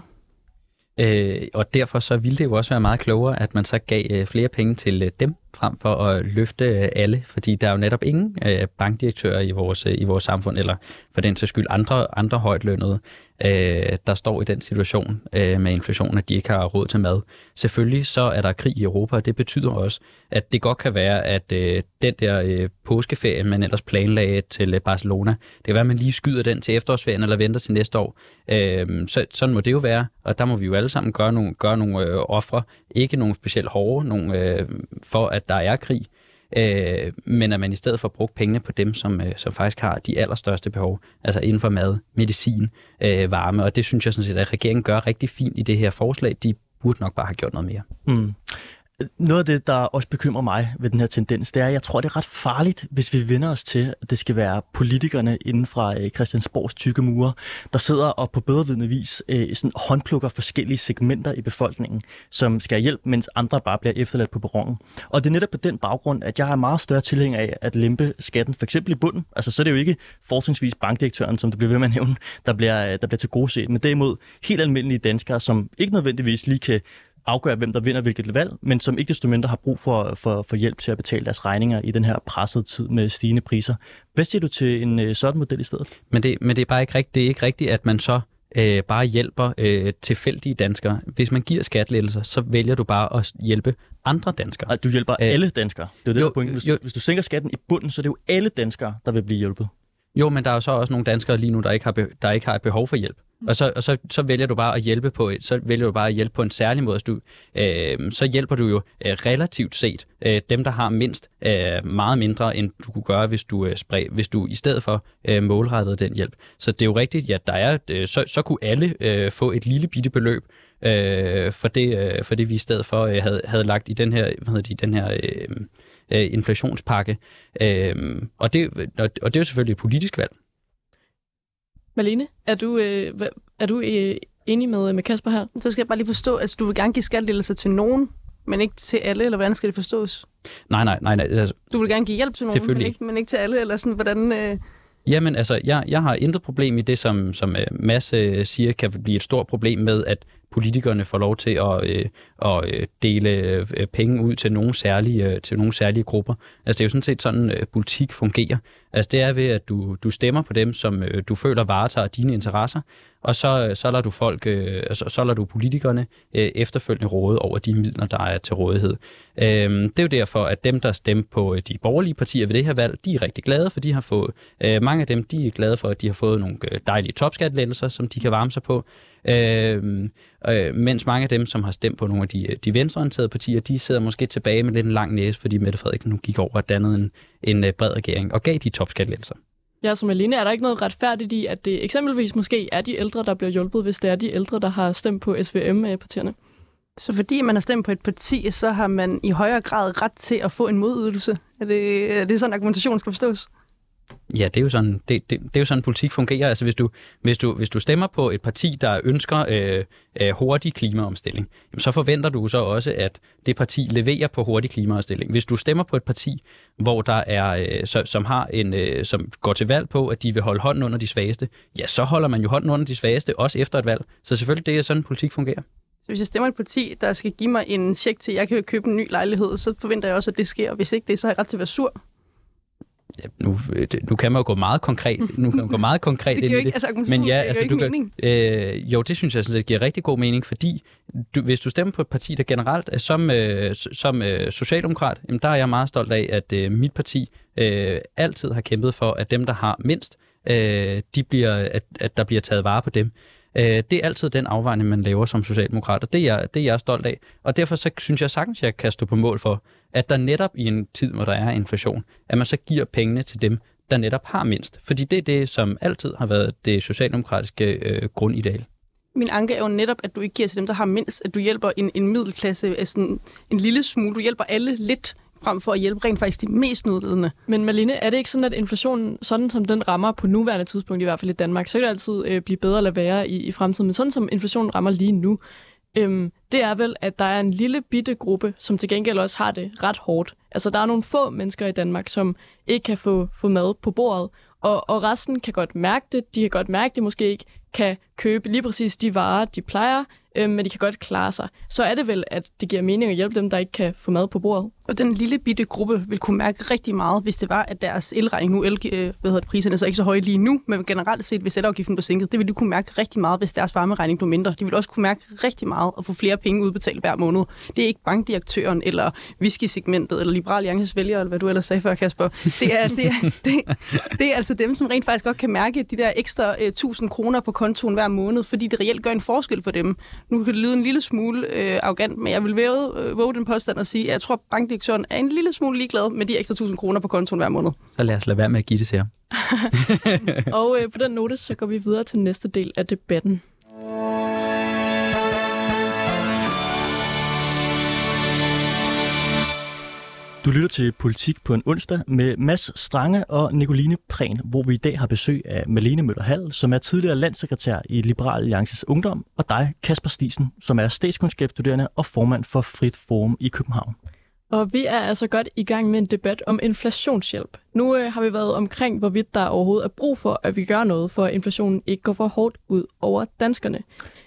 Øh, og derfor så ville det jo også være meget klogere, at man så gav øh, flere penge til øh, dem, frem for at løfte øh, alle, fordi der er jo netop ingen øh, bankdirektører i vores, øh, i vores samfund, eller for den sags skyld andre, andre højt lønnede, øh, der står i den situation øh, med inflation, at de ikke har råd til mad. Selvfølgelig så er der krig i Europa, og det betyder også, at det godt kan være, at øh, den der øh, påskeferie, man ellers planlagde til øh, Barcelona, det kan være, at man lige skyder den til efterårsferien eller venter til næste år. Øh, så, sådan må det jo være, og der må vi jo alle sammen gøre nogle, gøre nogle øh, ofre, ikke nogle specielt hårde, nogle, øh, for at der er krig, øh, men at man i stedet for brugt pengene på dem, som, øh, som faktisk har de allerstørste behov, altså inden for mad, medicin, øh, varme, og det synes jeg sådan set, at regeringen gør rigtig fint i det her forslag. De burde nok bare have gjort noget mere. Mm. Noget af det, der også bekymrer mig ved den her tendens, det er, at jeg tror, det er ret farligt, hvis vi vender os til, at det skal være politikerne inden fra øh, Christiansborgs tykke mure, der sidder og på bedrevidende vis øh, sådan håndplukker forskellige segmenter i befolkningen, som skal hjælpe, mens andre bare bliver efterladt på perronen. Og det er netop på den baggrund, at jeg er meget større tilhænger af at lempe skatten, for eksempel i bunden. Altså, så er det jo ikke fortrinsvis bankdirektøren, som det bliver ved med at nævne, der bliver, øh, der bliver til gode set, men derimod helt almindelige danskere, som ikke nødvendigvis lige kan afgøre, hvem der vinder hvilket valg, men som ikke desto mindre har brug for, for, for hjælp til at betale deres regninger i den her pressede tid med stigende priser. Hvad siger du til en øh, sådan model i stedet? Men det, men det er bare ikke rigtigt, det er ikke rigtigt, at man så øh, bare hjælper øh, tilfældige danskere. Hvis man giver skattelettelser, så vælger du bare at hjælpe andre danskere. Nej, du hjælper øh, alle danskere. Det er det, jo, point. Hvis, jo, hvis du sænker skatten i bunden, så er det jo alle danskere, der vil blive hjulpet. Jo, men der er jo så også nogle danskere lige nu, der ikke har, der ikke har et behov for hjælp. Mm. Og, så, og så, så vælger du bare at hjælpe på så vælger du bare at hjælpe på en særlig måde. Så, du, øh, så hjælper du jo øh, relativt set øh, dem, der har mindst, øh, meget mindre, end du kunne gøre, hvis du, øh, spred, hvis du i stedet for øh, målrettede den hjælp. Så det er jo rigtigt, ja, der er, øh, så, så kunne alle øh, få et lille bitte beløb, øh, for, det, øh, for det vi i stedet for øh, havde, havde lagt i den her, hvad hedder de, den her øh, øh, inflationspakke. Øh, og, det, og det er jo selvfølgelig et politisk valg. Malene, er du, øh, er du øh, enig med, med Kasper her? Så skal jeg bare lige forstå, at altså, du vil gerne give skattelettelser til nogen, men ikke til alle, eller hvordan skal det forstås? Nej, nej, nej. nej altså, du vil gerne give hjælp til nogen, men ikke, men ikke til alle, eller sådan, hvordan... Øh... Jamen, altså, jeg, jeg har intet problem i det, som, som øh, Mads øh, siger, kan blive et stort problem med, at politikerne får lov til at, øh, at øh, dele øh, penge ud til nogle, særlige, øh, til nogle særlige grupper. Altså det er jo sådan set sådan, øh, politik fungerer. Altså det er ved, at du, du stemmer på dem, som øh, du føler varetager dine interesser, og så, øh, så lader du folk, øh, så, så lader du politikerne øh, efterfølgende råde over de midler, der er til rådighed. Øh, det er jo derfor, at dem, der stemte på øh, de borgerlige partier ved det her valg, de er rigtig glade, for de har fået, øh, mange af dem, de er glade for, at de har fået nogle øh, dejlige topskattelettelser, som de kan varme sig på. Øh, øh, mens mange af dem, som har stemt på nogle af de, de venstreorienterede partier, de sidder måske tilbage med lidt en lang næse, fordi Mette Frederiksen nu gik over og dannede en, en bred regering og gav de topskattelettelser. Ja, som Aline, er der ikke noget retfærdigt i, at det eksempelvis måske er de ældre, der bliver hjulpet, hvis det er de ældre, der har stemt på SVM-partierne? Øh, så fordi man har stemt på et parti, så har man i højere grad ret til at få en modydelse? Er det, er det sådan, argumentation skal forstås? Ja, det er jo sådan, det, det, det er jo sådan politik fungerer. Altså hvis du, hvis, du, hvis du stemmer på et parti, der ønsker øh, øh, hurtig klimaomstilling, jamen, så forventer du så også, at det parti leverer på hurtig klimaomstilling. Hvis du stemmer på et parti, hvor der er, øh, så, som, har en, øh, som går til valg på, at de vil holde hånden under de svageste, ja, så holder man jo hånden under de svageste, også efter et valg. Så selvfølgelig, det er sådan, politik fungerer. Så hvis jeg stemmer et parti, der skal give mig en check til, at jeg kan købe en ny lejlighed, så forventer jeg også, at det sker. Og hvis ikke det, så har jeg ret til at være sur ja, nu, nu kan man jo gå meget konkret, nu kan man gå meget konkret [LAUGHS] det ind i det. Altså, men ja, altså, du kan, øh, jo, det synes jeg sådan, det giver rigtig god mening, fordi du, hvis du stemmer på et parti, der generelt er som, øh, som øh, socialdemokrat, jamen, der er jeg meget stolt af, at øh, mit parti øh, altid har kæmpet for, at dem, der har mindst, øh, de bliver, at, at der bliver taget vare på dem. Øh, det er altid den afvejning, man laver som socialdemokrat, og det er, jeg, det er jeg stolt af. Og derfor så synes jeg sagtens, jeg kan stå på mål for, at der netop i en tid, hvor der er inflation, at man så giver pengene til dem, der netop har mindst. Fordi det er det, som altid har været det socialdemokratiske øh, grundideal. Min anke er jo netop, at du ikke giver til dem, der har mindst, at du hjælper en, en middelklasse, øh, altså en, en lille smule. Du hjælper alle lidt, frem for at hjælpe rent faktisk de mest nødlidende. Men Malene, er det ikke sådan, at inflationen, sådan som den rammer på nuværende tidspunkt, i hvert fald i Danmark, så kan det altid øh, blive bedre at lade være i, i fremtiden, men sådan som inflationen rammer lige nu, øhm, det er vel, at der er en lille bitte gruppe, som til gengæld også har det ret hårdt. Altså, der er nogle få mennesker i Danmark, som ikke kan få, få mad på bordet, og, og resten kan godt mærke det. De kan godt mærke, at de måske ikke kan købe lige præcis de varer, de plejer, øh, men de kan godt klare sig. Så er det vel, at det giver mening at hjælpe dem, der ikke kan få mad på bordet. Og den lille bitte gruppe vil kunne mærke rigtig meget, hvis det var, at deres elregning nu, el, øh, hvad hedder det, priserne så ikke så høje lige nu, men generelt set, hvis elafgiften blev sænket, det vil de kunne mærke rigtig meget, hvis deres varmeregning blev mindre. De vil også kunne mærke rigtig meget at få flere penge udbetalt hver måned. Det er ikke bankdirektøren, eller whisky-segmentet, eller Liberal Alliances vælger, eller hvad du ellers sagde før, Kasper. Det er, det, er, [LAUGHS] det, det er altså dem, som rent faktisk godt kan mærke de der ekstra øh, uh, 1000 kroner på kontoen hver måned, fordi det reelt gør en forskel for dem. Nu kan det lyde en lille smule øh, arrogant, men jeg vil væve, øh, våge den påstand og sige, at jeg tror, at bankdirektøren er en lille smule ligeglad med de ekstra 1000 kroner på kontoen hver måned. Så lad os lade være med at give det til ham. [LAUGHS] og øh, på den note, så går vi videre til næste del af debatten. Du lytter til Politik på en onsdag med Mads Strange og Nicoline Prehn, hvor vi i dag har besøg af Malene Møller Hall, som er tidligere landsekretær i Liberal Alliances Ungdom, og dig, Kasper Stisen, som er statskundskabsstuderende og formand for Frit Forum i København. Og vi er altså godt i gang med en debat om inflationshjælp. Nu øh, har vi været omkring, hvorvidt der overhovedet er brug for, at vi gør noget, for at inflationen ikke går for hårdt ud over danskerne.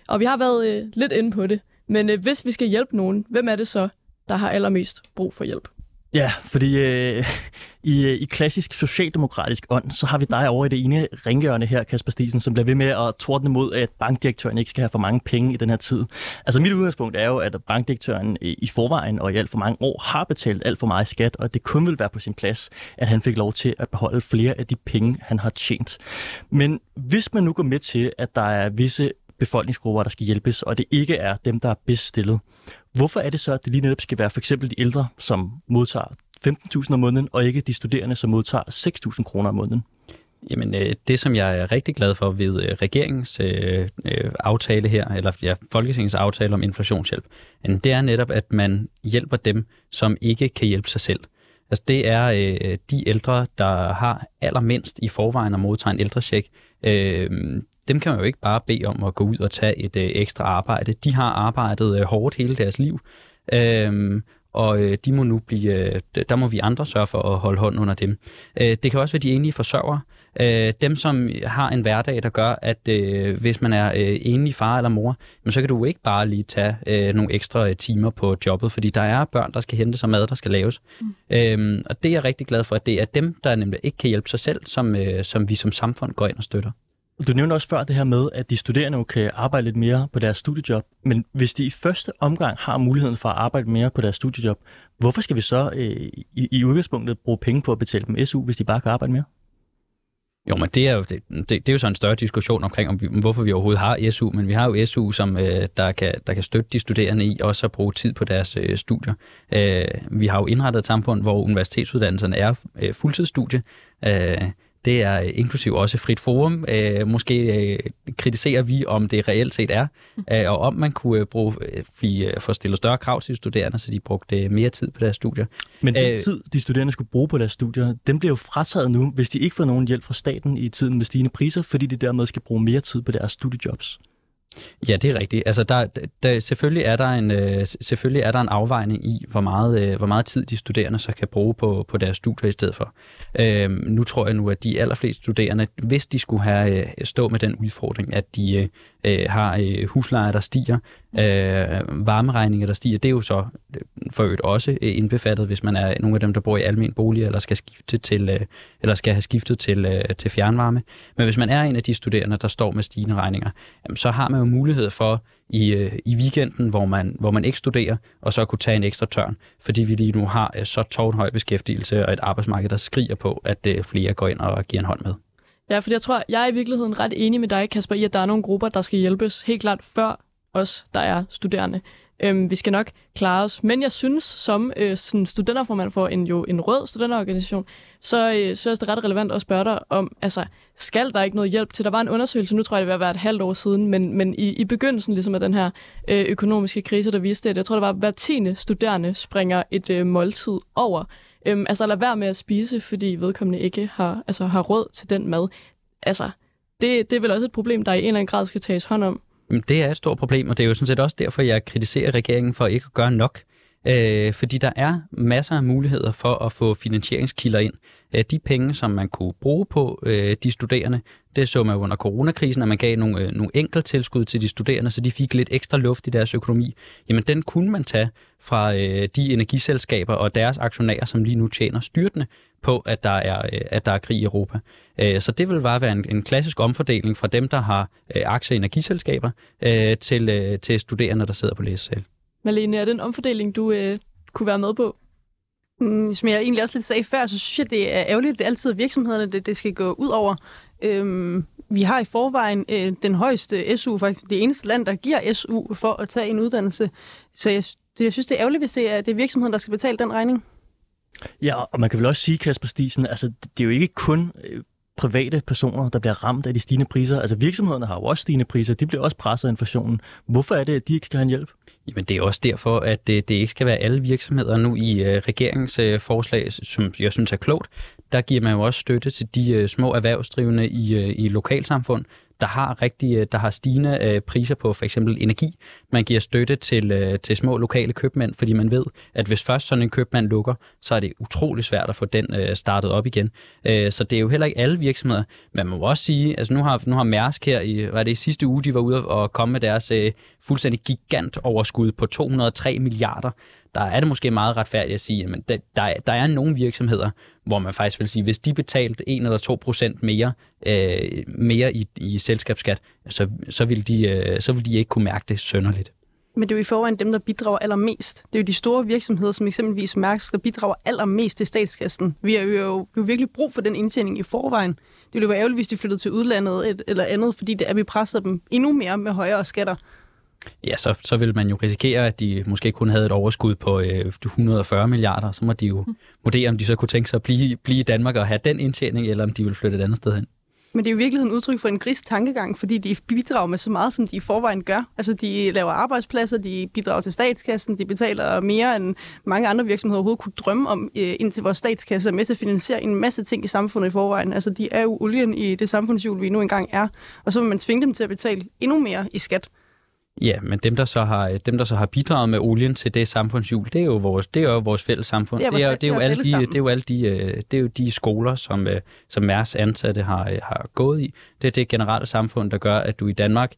Og vi har været øh, lidt inde på det. Men øh, hvis vi skal hjælpe nogen, hvem er det så, der har allermest brug for hjælp? Ja, fordi øh, I, øh, I klassisk socialdemokratisk ånd, så har vi dig over i det ene ringhjørne her, Kasper Stisen, som bliver ved med at tordne mod, at bankdirektøren ikke skal have for mange penge i den her tid. Altså mit udgangspunkt er jo, at bankdirektøren øh, i forvejen og i alt for mange år har betalt alt for meget skat, og at det kun vil være på sin plads, at han fik lov til at beholde flere af de penge, han har tjent. Men hvis man nu går med til, at der er visse befolkningsgrupper, der skal hjælpes, og det ikke er dem, der er bedst stillet, hvorfor er det så, at det lige netop skal være for eksempel de ældre, som modtager 15.000 om måneden, og ikke de studerende, som modtager 6.000 kroner om måneden? Jamen, øh, det som jeg er rigtig glad for ved øh, regeringens øh, øh, aftale her, eller ja, Folketingets aftale om inflationshjælp, det er netop, at man hjælper dem, som ikke kan hjælpe sig selv. Altså det er øh, de ældre, der har allermindst i forvejen og modtager en ældrecheck. Øh, dem kan man jo ikke bare bede om at gå ud og tage et øh, ekstra arbejde. De har arbejdet øh, hårdt hele deres liv. Øh, og øh, de må nu blive, øh, der må vi andre sørge for at holde hånd under dem. Øh, det kan også være de enlige forsørgere, øh, dem som har en hverdag, der gør, at øh, hvis man er øh, enlig far eller mor, jamen, så kan du ikke bare lige tage øh, nogle ekstra øh, timer på jobbet, fordi der er børn, der skal hente sig mad, der skal laves. Mm. Øh, og det er jeg rigtig glad for, at det er dem, der nemlig ikke kan hjælpe sig selv, som, øh, som vi som samfund går ind og støtter. Du nævnte også før det her med, at de studerende jo kan arbejde lidt mere på deres studiejob. Men hvis de i første omgang har muligheden for at arbejde mere på deres studiejob, hvorfor skal vi så øh, i, i udgangspunktet bruge penge på at betale dem SU, hvis de bare kan arbejde mere? Jo, men det er jo, det, det, det er jo så en større diskussion omkring, om vi, hvorfor vi overhovedet har SU, men vi har jo SU, som øh, der, kan, der kan støtte de studerende i også at bruge tid på deres øh, studier. Øh, vi har jo indrettet et samfund, hvor universitetsuddannelserne er øh, fuldtidsstudie. Øh, det er øh, inklusiv også frit forum. Øh, måske øh, kritiserer vi, om det reelt set er, øh, og om man kunne øh, bruge, øh, få stillet større krav til de studerende, så de brugte øh, mere tid på deres studier. Men den øh, tid, de studerende skulle bruge på deres studier, den bliver jo frataget nu, hvis de ikke får nogen hjælp fra staten i tiden med stigende priser, fordi de dermed skal bruge mere tid på deres studiejobs. Ja, det er rigtigt. Altså, der, der, selvfølgelig, er der en, øh, selvfølgelig er der en afvejning i, hvor meget, øh, hvor meget tid de studerende så kan bruge på, på deres studier i stedet for. Øh, nu tror jeg nu, at de allerfleste studerende, hvis de skulle have øh, stå med den udfordring, at de øh, øh, har øh, huslejer, der stiger, øh, varmeregninger, der stiger. Det er jo så øh, for øvrigt også øh, indbefattet, hvis man er nogle af dem, der bor i almen bolig, eller skal, skifte til, øh, eller skal have skiftet til, øh, til fjernvarme. Men hvis man er en af de studerende, der står med stigende regninger, jamen, så har man jo mulighed for i, øh, i weekenden, hvor man, hvor man ikke studerer, og så kunne tage en ekstra tørn, fordi vi lige nu har øh, så tårnhøj beskæftigelse og et arbejdsmarked, der skriger på, at øh, flere går ind og giver en hånd med. Ja, for jeg tror, jeg er i virkeligheden ret enig med dig, Kasper, i, at der er nogle grupper, der skal hjælpes helt klart før os, der er studerende. Øhm, vi skal nok klare os. Men jeg synes, som øh, sådan studenterformand for en, jo, en rød studenterorganisation, så, øh, synes jeg, det ret relevant at spørge dig om, altså, skal der ikke noget hjælp til? Der var en undersøgelse, nu tror jeg, det var være et halvt år siden, men, men i, i begyndelsen ligesom af den her øh, økonomiske krise, der viste det, jeg tror, det var, at hver tiende studerende springer et øh, måltid over. Øhm, altså lad være med at spise, fordi vedkommende ikke har, altså, har råd til den mad. Altså, det, det er vel også et problem, der i en eller anden grad skal tages hånd om. Det er et stort problem, og det er jo sådan set også derfor, jeg kritiserer regeringen for ikke at gøre nok. Øh, fordi der er masser af muligheder for at få finansieringskilder ind. Øh, de penge, som man kunne bruge på øh, de studerende, det så man under coronakrisen, at man gav nogle, øh, nogle enkelt tilskud til de studerende, så de fik lidt ekstra luft i deres økonomi. Jamen den kunne man tage fra øh, de energiselskaber og deres aktionærer, som lige nu tjener styrtende på, at der er, øh, at der er krig i Europa. Øh, så det vil bare være en, en klassisk omfordeling fra dem, der har øh, aktier i energiselskaber, øh, til, øh, til studerende, der sidder på læsesal. Malene, er det en omfordeling, du øh, kunne være med på? Mm, som jeg egentlig også lidt sagde før, så synes jeg, det er ærgerligt, at det er altid virksomhederne, det, det skal gå ud over. Øhm, vi har i forvejen øh, den højeste SU, faktisk det eneste land, der giver SU for at tage en uddannelse. Så jeg, det, jeg synes, det er ærgerligt, hvis det er, det er virksomheden, der skal betale den regning. Ja, og man kan vel også sige, Kasper Stisen, altså det er jo ikke kun øh, private personer, der bliver ramt af de stigende priser. Altså virksomhederne har jo også stigende priser, de bliver også presset af inflationen. Hvorfor er det, at de ikke kan have en hjælp? Jamen det er også derfor, at det, det ikke skal være alle virksomheder nu i øh, regeringens øh, forslag, som jeg synes er klogt. Der giver man jo også støtte til de øh, små erhvervsdrivende i, i lokalsamfund, der har rigtig, øh, der har stigende øh, priser på for eksempel energi. Man giver støtte til, øh, til små lokale købmænd, fordi man ved, at hvis først sådan en købmand lukker, så er det utrolig svært at få den øh, startet op igen. Øh, så det er jo heller ikke alle virksomheder. Man må også sige, altså nu har, nu har Mærsk her i, var det i sidste uge, de var ude og komme med deres øh, fuldstændig gigant overskud på 203 milliarder, der er det måske meget retfærdigt at sige, at der, der, der er nogle virksomheder, hvor man faktisk vil sige, hvis de betalte 1 eller 2 procent mere, øh, mere i, i selskabsskat, så, så, vil de, øh, så vil de ikke kunne mærke det sønderligt. Men det er jo i forvejen dem, der bidrager allermest. Det er jo de store virksomheder, som eksempelvis Mærsk, der bidrager allermest til statskassen. Vi har jo, jo virkelig brug for den indtjening i forvejen. Det ville jo være ærgerligt, hvis de flyttede til udlandet et, eller andet, fordi det er, vi presser dem endnu mere med højere skatter. Ja, så, så vil man jo risikere, at de måske kun havde et overskud på øh, 140 milliarder. Så må de jo mm. vurdere, om de så kunne tænke sig at blive, blive i Danmark og have den indtjening, eller om de vil flytte et andet sted hen. Men det er jo i virkeligheden udtryk for en gris tankegang, fordi de bidrager med så meget, som de i forvejen gør. Altså, de laver arbejdspladser, de bidrager til statskassen, de betaler mere, end mange andre virksomheder overhovedet kunne drømme om, øh, indtil vores statskasse er med til at finansiere en masse ting i samfundet i forvejen. Altså, de er jo olien i det samfundshjul, vi nu engang er. Og så vil man tvinge dem til at betale endnu mere i skat. Ja, men dem der, så har, dem, der så har bidraget med olien til det samfundshjul, det er jo vores, det er jo vores fælles samfund. Det er, vores, det er, det er, jo, alle de, det er jo alle de, øh, det er jo de skoler, som, øh, som Mærs ansatte har, øh, har gået i. Det er det generelle samfund, der gør, at du i Danmark,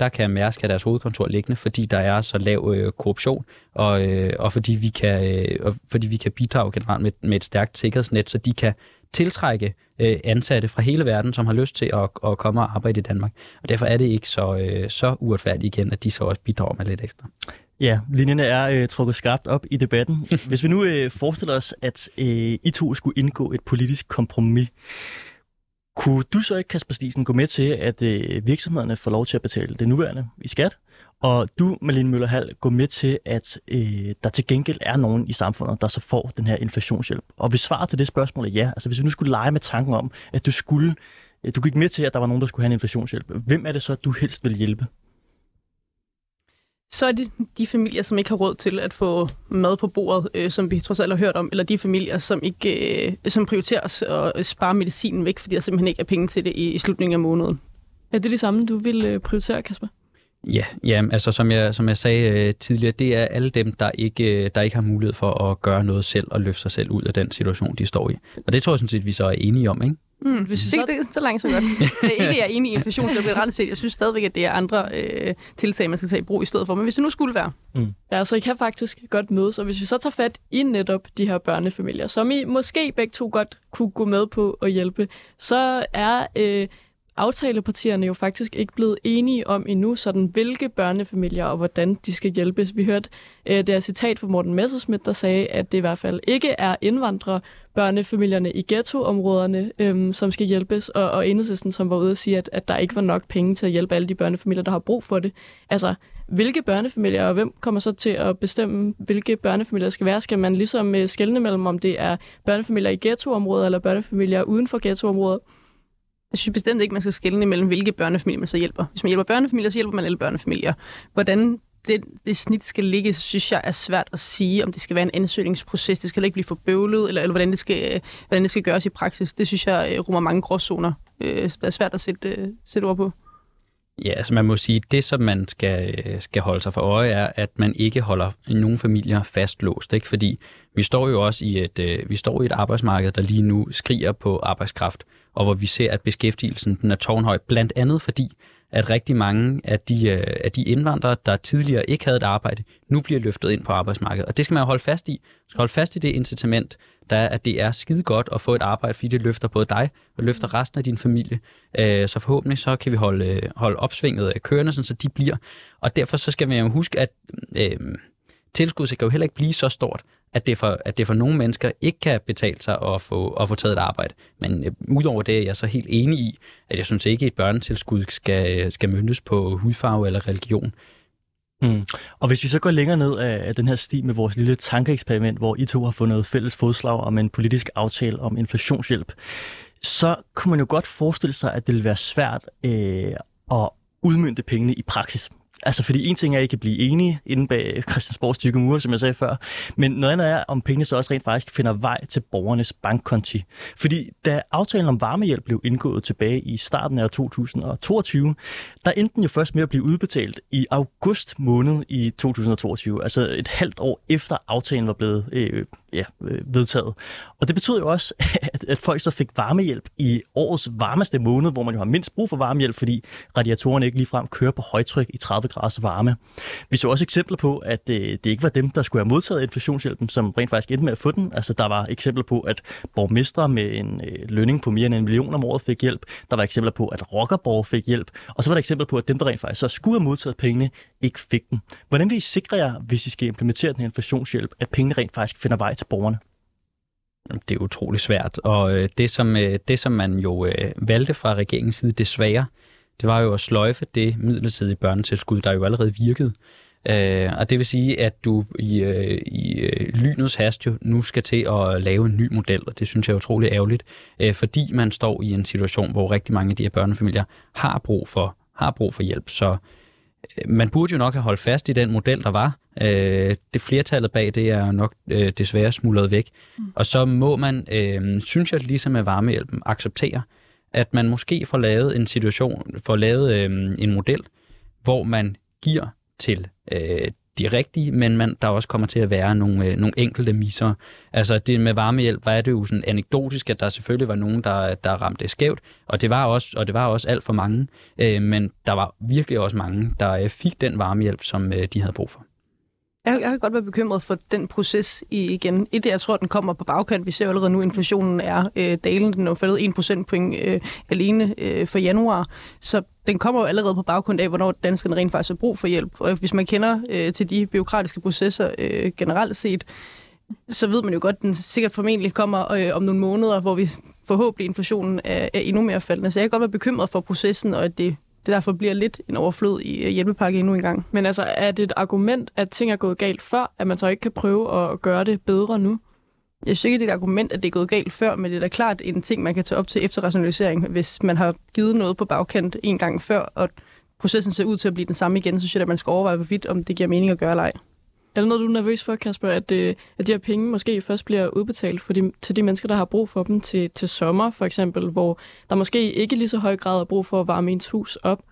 der kan Mærsk have deres hovedkontor liggende, fordi der er så lav korruption, og, og fordi, vi kan, og fordi vi kan bidrage generelt med, med et stærkt sikkerhedsnet, så de kan tiltrække øh, ansatte fra hele verden, som har lyst til at, at komme og arbejde i Danmark. Og derfor er det ikke så, øh, så uretfærdigt igen, at de så også bidrager med lidt ekstra. Ja, linjerne er øh, trukket skarpt op i debatten. [LAUGHS] Hvis vi nu øh, forestiller os, at øh, I to skulle indgå et politisk kompromis, kunne du så ikke, Kasper Stisen, gå med til, at øh, virksomhederne får lov til at betale det nuværende i skat, og du, Malene Møllerhal, går med til, at øh, der til gengæld er nogen i samfundet, der så får den her inflationshjælp. Og hvis svaret til det spørgsmål er ja, altså hvis vi nu skulle lege med tanken om, at du skulle, øh, du gik med til, at der var nogen, der skulle have en inflationshjælp, hvem er det så, du helst vil hjælpe? Så er det de familier, som ikke har råd til at få mad på bordet, øh, som vi trods alt har hørt om, eller de familier, som ikke øh, som prioriteres at spare medicinen væk, fordi der simpelthen ikke er penge til det i, i slutningen af måneden. Er det det samme, du vil øh, prioritere, Kasper? Ja, ja altså som jeg, som jeg sagde øh, tidligere, det er alle dem, der ikke, øh, der ikke har mulighed for at gøre noget selv og løfte sig selv ud af den situation, de står i. Og det tror jeg sådan set, vi så er enige om, ikke? Mm, hvis vi så... det, det, så langt så godt. [LAUGHS] det er ikke, jeg er enig i inflation, så ret set. Jeg synes stadigvæk, at det er andre øh, tiltag, man skal tage i brug i stedet for. Men hvis det nu skulle være. Mm. Ja, så I kan faktisk godt mødes. Og hvis vi så tager fat i netop de her børnefamilier, som I måske begge to godt kunne gå med på at hjælpe, så er... Øh, aftalepartierne jo faktisk ikke blevet enige om endnu, sådan hvilke børnefamilier og hvordan de skal hjælpes. Vi hørte øh, det her citat fra Morten Messerschmidt, der sagde, at det i hvert fald ikke er indvandrere, børnefamilierne i ghettoområderne, øhm, som skal hjælpes, og, og enhedslisten, som var ude at sige, at, at der ikke var nok penge til at hjælpe alle de børnefamilier, der har brug for det. Altså, hvilke børnefamilier, og hvem kommer så til at bestemme, hvilke børnefamilier der skal være? Skal man ligesom øh, skelne mellem, om det er børnefamilier i ghettoområder eller børnefamilier uden for ghettoområder? Jeg synes bestemt ikke, man skal skille mellem, hvilke børnefamilier man så hjælper. Hvis man hjælper børnefamilier, så hjælper man alle børnefamilier. Hvordan det, det snit skal ligge, så synes jeg er svært at sige, om det skal være en ansøgningsproces, det skal ikke blive for bøvlet, eller, eller hvordan, det skal, hvordan det skal gøres i praksis. Det synes jeg øh, rummer mange gråzoner. Øh, det er svært at sætte, øh, sætte ord på. Ja, altså man må sige, det som man skal, skal holde sig for øje er, at man ikke holder nogen familier fastlåst, ikke? fordi vi står jo også i et, vi står i et arbejdsmarked, der lige nu skriger på arbejdskraft og hvor vi ser, at beskæftigelsen den er tårnhøj, blandt andet fordi, at rigtig mange af de, øh, af de indvandrere, der tidligere ikke havde et arbejde, nu bliver løftet ind på arbejdsmarkedet. Og det skal man jo holde fast i. Man skal holde fast i det incitament, der er, at det er skide godt at få et arbejde, fordi det løfter både dig og løfter resten af din familie. Øh, så forhåbentlig så kan vi holde, øh, holde opsvinget kørende, så de bliver. Og derfor så skal man jo huske, at øh, tilskuddet kan jo heller ikke blive så stort, at det, for, at det for nogle mennesker ikke kan betale sig at få, at få taget et arbejde. Men øh, udover det er jeg så helt enig i, at jeg synes ikke, at et børnetilskud skal, øh, skal myndes på hudfarve eller religion. Mm. Og hvis vi så går længere ned af, af den her sti med vores lille tankeeksperiment, hvor I to har fundet fælles fodslag om en politisk aftale om inflationshjælp, så kunne man jo godt forestille sig, at det ville være svært øh, at udmynde pengene i praksis. Altså, fordi en ting er, at I kan blive enige inden bag Christiansborgs tykke mure, som jeg sagde før, men noget andet er, om pengene så også rent faktisk finder vej til borgernes bankkonti. Fordi da aftalen om varmehjælp blev indgået tilbage i starten af 2022, der endte den jo først med at blive udbetalt i august måned i 2022, altså et halvt år efter aftalen var blevet øh, ja, øh, vedtaget. Og det betød jo også, [LAUGHS] at, at folk så fik varmehjælp i årets varmeste måned, hvor man jo har mindst brug for varmehjælp, fordi radiatorerne ikke ligefrem kører på højtryk i 30 graders varme. Vi så også eksempler på, at øh, det ikke var dem, der skulle have modtaget inflationshjælpen, som rent faktisk endte med at få den. Altså der var eksempler på, at borgmestre med en øh, lønning på mere end en million om året fik hjælp. Der var eksempler på, at rockerborg fik hjælp. Og så var der eksempler på, at dem, der rent faktisk så skulle have modtaget pengene, ikke fik den. Hvordan vil I sikre jer, hvis I skal implementere den her inflationshjælp, at pengene rent faktisk finder vej til borgerne? Det er utrolig svært, og øh, det som, øh, det, som man jo øh, valgte fra regeringens side, desværre, det var jo at sløjfe det midlertidige børnetilskud, der jo allerede virkede. Øh, og det vil sige, at du i, øh, i øh, lynets hast jo nu skal til at lave en ny model, og det synes jeg er utrolig ærgerligt, øh, fordi man står i en situation, hvor rigtig mange af de her børnefamilier har brug for, har brug for hjælp. Så man burde jo nok have holdt fast i den model, der var. Øh, det flertallet bag det er nok øh, desværre smuldret væk. Mm. Og så må man, øh, synes jeg ligesom med varmehjælpen, acceptere, at man måske får lavet en situation, får lavet øh, en model, hvor man giver til øh, de rigtige, men man, der også kommer til at være nogle, øh, nogle enkelte misser. Altså det med varmehjælp, var det jo sådan anekdotisk, at der selvfølgelig var nogen, der, der ramte skævt, og det var også, og det var også alt for mange, øh, men der var virkelig også mange, der øh, fik den varmehjælp, som øh, de havde brug for. Jeg, jeg kan godt være bekymret for den proces i, igen. Et, jeg tror, den kommer på bagkant. Vi ser allerede nu, at inflationen er øh, dalende. Den er faldet 1 procentpoint øh, alene øh, for januar. Så den kommer jo allerede på baggrund af, hvornår danskerne rent faktisk har brug for hjælp. Og hvis man kender øh, til de byråkratiske processer øh, generelt set, så ved man jo godt, at den sikkert formentlig kommer øh, om nogle måneder, hvor vi forhåbentlig inflationen er, er endnu mere faldende. Så jeg kan godt være bekymret for processen, og at det det derfor bliver lidt en overflod i øh, hjælpepakke endnu en gang. Men altså, er det et argument, at ting er gået galt før, at man så ikke kan prøve at gøre det bedre nu? Jeg synes ikke, det er et argument, at det er gået galt før, men det er da klart en ting, man kan tage op til efterrationalisering. Hvis man har givet noget på bagkant en gang før, og processen ser ud til at blive den samme igen, så synes jeg, at man skal overveje, hvorvidt om det giver mening at gøre eller ej. Er det noget, du er nervøs for, Kasper, at, det, at de her penge måske først bliver udbetalt for de, til de mennesker, der har brug for dem til, til sommer, for eksempel, hvor der måske ikke lige så høj grad er brug for at varme ens hus op?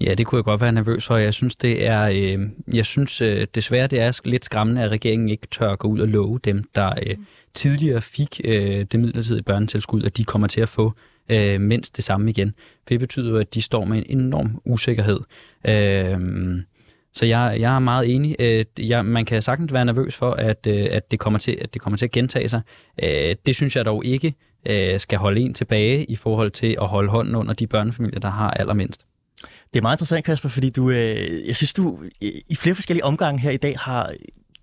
Ja, det kunne jeg godt være nervøs for. Jeg synes, det er, øh, jeg synes øh, desværre, det er lidt skræmmende, at regeringen ikke tør gå ud og love dem, der øh, tidligere fik øh, det midlertidige børnetilskud, at de kommer til at få øh, mindst det samme igen. For det betyder jo, at de står med en enorm usikkerhed. Øh, så jeg, jeg er meget enig. Øh, jeg, man kan sagtens være nervøs for, at, øh, at, det kommer til, at det kommer til at gentage sig. Øh, det synes jeg dog ikke øh, skal holde en tilbage i forhold til at holde hånden under de børnefamilier, der har allermindst. Det er meget interessant, Kasper, fordi du, øh, jeg synes, du i flere forskellige omgange her i dag har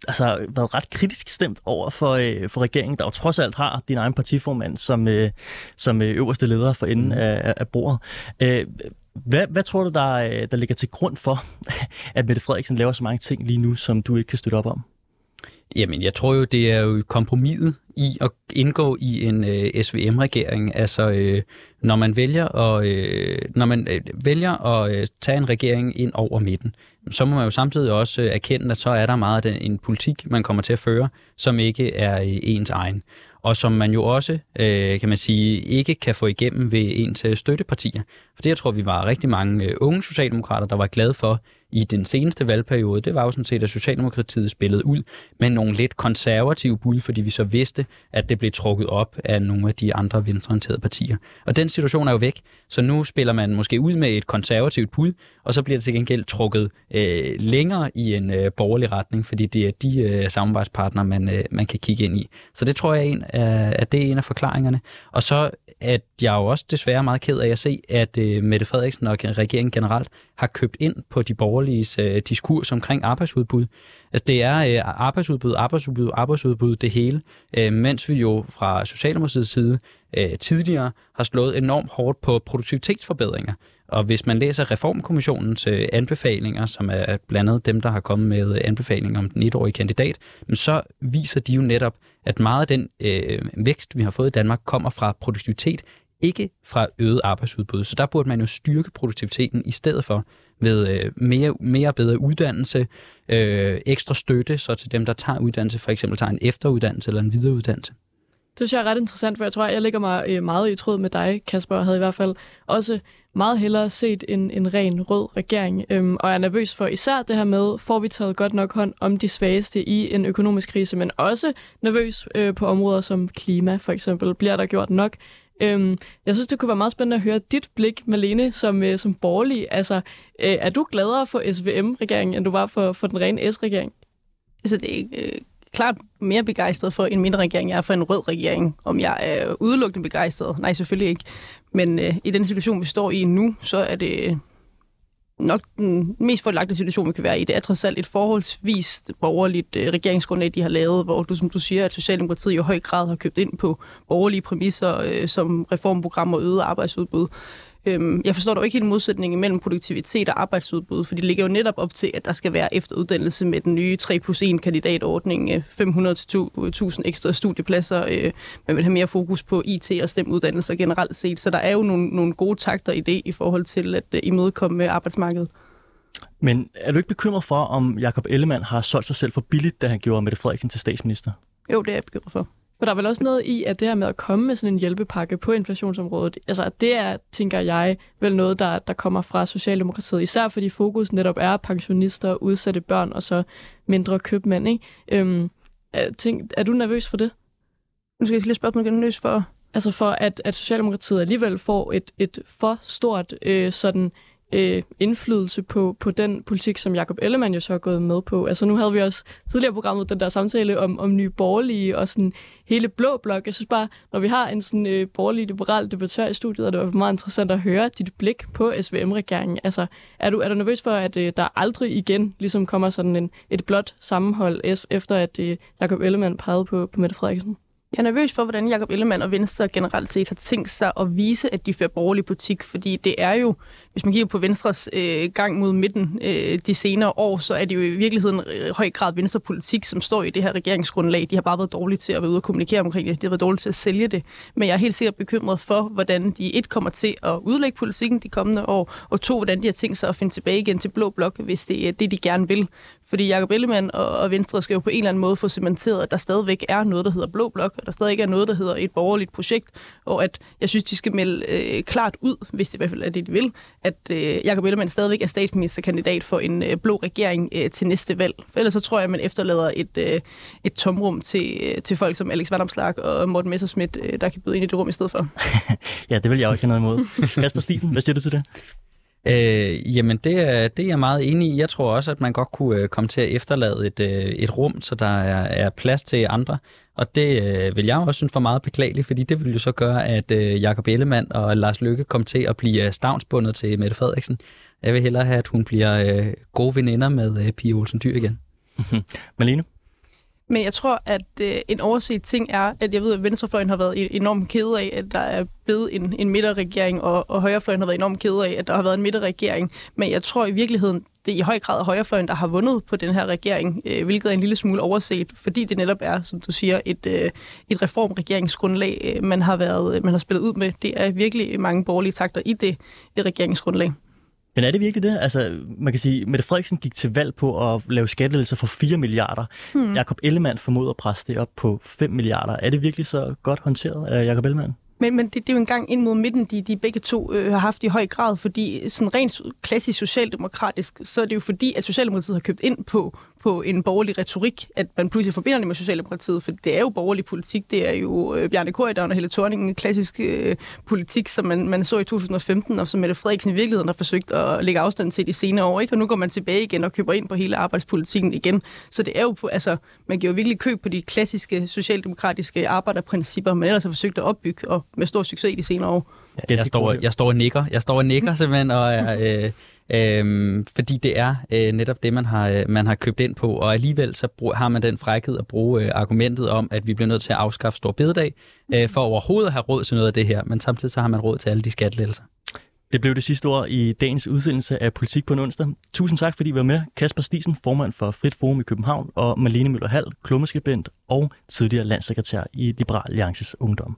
altså, været ret kritisk stemt over for, øh, for regeringen, der jo trods alt har din egen partiformand som, øh, som øh, øverste leder for enden mm. af, af bordet. Øh, hvad, hvad tror du, der, øh, der ligger til grund for, [LAUGHS] at Mette Frederiksen laver så mange ting lige nu, som du ikke kan støtte op om? Jamen, jeg tror jo, det er jo kompromiset i at indgå i en øh, SVM-regering. Altså, øh, når man vælger at, øh, når man øh, vælger at øh, tage en regering ind over midten, så må man jo samtidig også øh, erkende, at så er der meget af den, en politik, man kommer til at føre, som ikke er øh, ens egen og som man jo også, øh, kan man sige, ikke kan få igennem ved ens øh, støttepartier. For det, jeg tror, vi var rigtig mange øh, unge socialdemokrater, der var glade for, i den seneste valgperiode, det var jo sådan set, at Socialdemokratiet spillede ud med nogle lidt konservative bud, fordi vi så vidste, at det blev trukket op af nogle af de andre venstreorienterede partier. Og den situation er jo væk, så nu spiller man måske ud med et konservativt bud, og så bliver det til gengæld trukket øh, længere i en øh, borgerlig retning, fordi det er de øh, samarbejdspartnere, man, øh, man kan kigge ind i. Så det tror jeg, er en, øh, at det er en af forklaringerne. Og så at jeg er jo også desværre meget ked af at se, at øh, Mette Frederiksen og regeringen generelt har købt ind på de borgerlige øh, diskurs omkring arbejdsudbud. Altså det er øh, arbejdsudbud, arbejdsudbud, arbejdsudbud, det hele, øh, mens vi jo fra Socialdemokratiets side øh, tidligere har slået enormt hårdt på produktivitetsforbedringer. Og hvis man læser Reformkommissionens øh, anbefalinger, som er blandt andet dem, der har kommet med øh, anbefalinger om den etårige kandidat, så viser de jo netop, at meget af den øh, vækst, vi har fået i Danmark, kommer fra produktivitet, ikke fra øget arbejdsudbud. Så der burde man jo styrke produktiviteten i stedet for ved øh, mere, mere bedre uddannelse, øh, ekstra støtte, så til dem, der tager uddannelse, for eksempel tager en efteruddannelse eller en videreuddannelse. Det synes jeg er ret interessant, for jeg tror, jeg ligger mig øh, meget i tråd med dig, Kasper, og havde i hvert fald også meget hellere set en, en ren rød regering. Øhm, og er nervøs for især det her med, får vi taget godt nok hånd om de svageste i en økonomisk krise, men også nervøs øh, på områder som klima for eksempel. Bliver der gjort nok? Øhm, jeg synes, det kunne være meget spændende at høre dit blik, Malene, som, øh, som borgerlig. Altså, øh, er du gladere for SVM-regeringen, end du var for, for den rene S-regering? Altså, det er øh, klart mere begejstret for en mindre regering, jeg er for en rød regering. Om jeg er udelukkende begejstret? Nej, selvfølgelig ikke. Men øh, i den situation, vi står i nu, så er det nok den mest forlagte situation, vi kan være i. Det er trods alt et forholdsvis borgerligt øh, regeringsgrundlag, de har lavet, hvor du, som du siger, at Socialdemokratiet i høj grad har købt ind på borgerlige præmisser øh, som reformprogrammer og øget arbejdsudbud. Øhm, jeg forstår dog ikke helt modsætningen mellem produktivitet og arbejdsudbud, for det ligger jo netop op til, at der skal være efteruddannelse med den nye 3 plus 1 kandidatordning, 500-1000 ekstra studiepladser. Øh, man vil have mere fokus på IT og STEM-uddannelser generelt set, så der er jo nogle, nogle gode takter i det i forhold til at øh, imødekomme arbejdsmarkedet. Men er du ikke bekymret for, om Jakob Ellemann har solgt sig selv for billigt, da han gjorde Mette Frederiksen til statsminister? Jo, det er jeg bekymret for. For der er vel også noget i, at det her med at komme med sådan en hjælpepakke på inflationsområdet, altså det er, tænker jeg, vel noget, der, der kommer fra Socialdemokratiet, især fordi fokus netop er pensionister, udsatte børn og så mindre købmænd. Ikke? Øhm, er, tænk, er du nervøs for det? Nu skal jeg lige spørge, om du er nervøs for... Altså for, at, at Socialdemokratiet alligevel får et, et for stort øh, sådan øh, øh, indflydelse på, på den politik, som Jakob Ellemann jo så er gået med på. Altså nu havde vi også tidligere programmet den der samtale om, om nye borgerlige og sådan hele blå blok. Jeg synes bare, når vi har en sådan øh, borgerlig liberal debattør i studiet, er det var meget interessant at høre dit blik på SVM-regeringen. Altså er du, er du nervøs for, at øh, der aldrig igen ligesom kommer sådan en, et blot sammenhold efter, at øh, Jakob Ellemann pegede på, på Mette Frederiksen? Jeg er nervøs for, hvordan Jakob Ellemann og Venstre generelt set har tænkt sig at vise, at de fører borgerlig politik, fordi det er jo, hvis man kigger på Venstres øh, gang mod midten øh, de senere år, så er det jo i virkeligheden i høj grad Venstrepolitik, som står i det her regeringsgrundlag. De har bare været dårlige til at være ude og kommunikere omkring det. De har været dårlige til at sælge det. Men jeg er helt sikkert bekymret for, hvordan de et kommer til at udlægge politikken de kommende år, og to, hvordan de har tænkt sig at finde tilbage igen til Blå Blok, hvis det er det, de gerne vil. Fordi Jakob Ellemann og Venstre skal jo på en eller anden måde få cementeret, at der stadigvæk er noget, der hedder Blå Blok, og der stadig er noget, der hedder et borgerligt projekt, og at jeg synes, de skal melde øh, klart ud, hvis det i hvert fald er det, de vil, at øh, Jacob Ellemann stadigvæk er statsministerkandidat for en øh, blå regering øh, til næste valg. For ellers så tror jeg, at man efterlader et, øh, et tomrum til, øh, til folk som Alex Vandomslag og Morten Messerschmidt, øh, der kan byde ind i det rum i stedet for. [LAUGHS] ja, det vil jeg også have noget imod. [LAUGHS] Kasper Stisen, hvad siger du til det? Øh, jamen, det er, det er jeg meget enig i. Jeg tror også, at man godt kunne øh, komme til at efterlade et, øh, et rum, så der er, er plads til andre. Og det øh, vil jeg også synes for meget beklageligt, fordi det ville jo så gøre, at øh, Jakob Ellemann og Lars Lykke kommer til at blive øh, stavnsbundet til Mette Frederiksen. Jeg vil hellere have, at hun bliver øh, gode veninder med øh, Pia Olsen Dyr igen. [LAUGHS] Malene? Men jeg tror, at øh, en overset ting er, at jeg ved, at Venstrefløjen har været e- enormt ked af, at der er blevet en, en midterregering, og, og Højrefløjen har været enormt ked af, at der har været en midterregering. Men jeg tror i virkeligheden, det er i høj grad Højrefløjen, der har vundet på den her regering, øh, hvilket er en lille smule overset, fordi det netop er, som du siger, et, øh, et reformregeringsgrundlag, øh, man har været, øh, man har spillet ud med. Det er virkelig mange borgerlige takter i det i regeringsgrundlag. Men er det virkelig det? Altså, man kan sige, Mette Frederiksen gik til valg på at lave skattelettelser for 4 milliarder. Hmm. Jakob Ellemann formoder at presse det op på 5 milliarder. Er det virkelig så godt håndteret af Jakob Ellemann? Men, men det, det er jo en gang ind mod midten, de, de begge to øh, har haft i høj grad, fordi sådan rent klassisk socialdemokratisk, så er det jo fordi, at Socialdemokratiet har købt ind på, på en borgerlig retorik, at man pludselig forbinder det med Socialdemokratiet, for det er jo borgerlig politik. Det er jo øh, Bjarne Korydon og Helle Thorning, en klassisk øh, politik, som man, man så i 2015, og som Mette Frederiksen i virkeligheden har forsøgt at lægge afstand til de senere år. Ikke? Og nu går man tilbage igen og køber ind på hele arbejdspolitikken igen. Så det er jo, på, altså, man giver jo virkelig køb på de klassiske socialdemokratiske arbejderprincipper, man ellers har forsøgt at opbygge, og med stor succes i de senere år. Ja, jeg, står, jeg står og nikker. Jeg står og nikker [LAUGHS] simpelthen, og er, øh, Øhm, fordi det er øh, netop det, man har, øh, man har købt ind på, og alligevel så brug, har man den frækhed at bruge øh, argumentet om, at vi bliver nødt til at afskaffe stor bededag, øh, for overhovedet at have råd til noget af det her, men samtidig så har man råd til alle de skattelettelser. Det blev det sidste ord i dagens udsendelse af Politik på en onsdag. Tusind tak, fordi I var med. Kasper Stisen, formand for Frit Forum i København, og Malene Møller Hall, klummeskabent og tidligere landssekretær i Liberal Alliances Ungdom.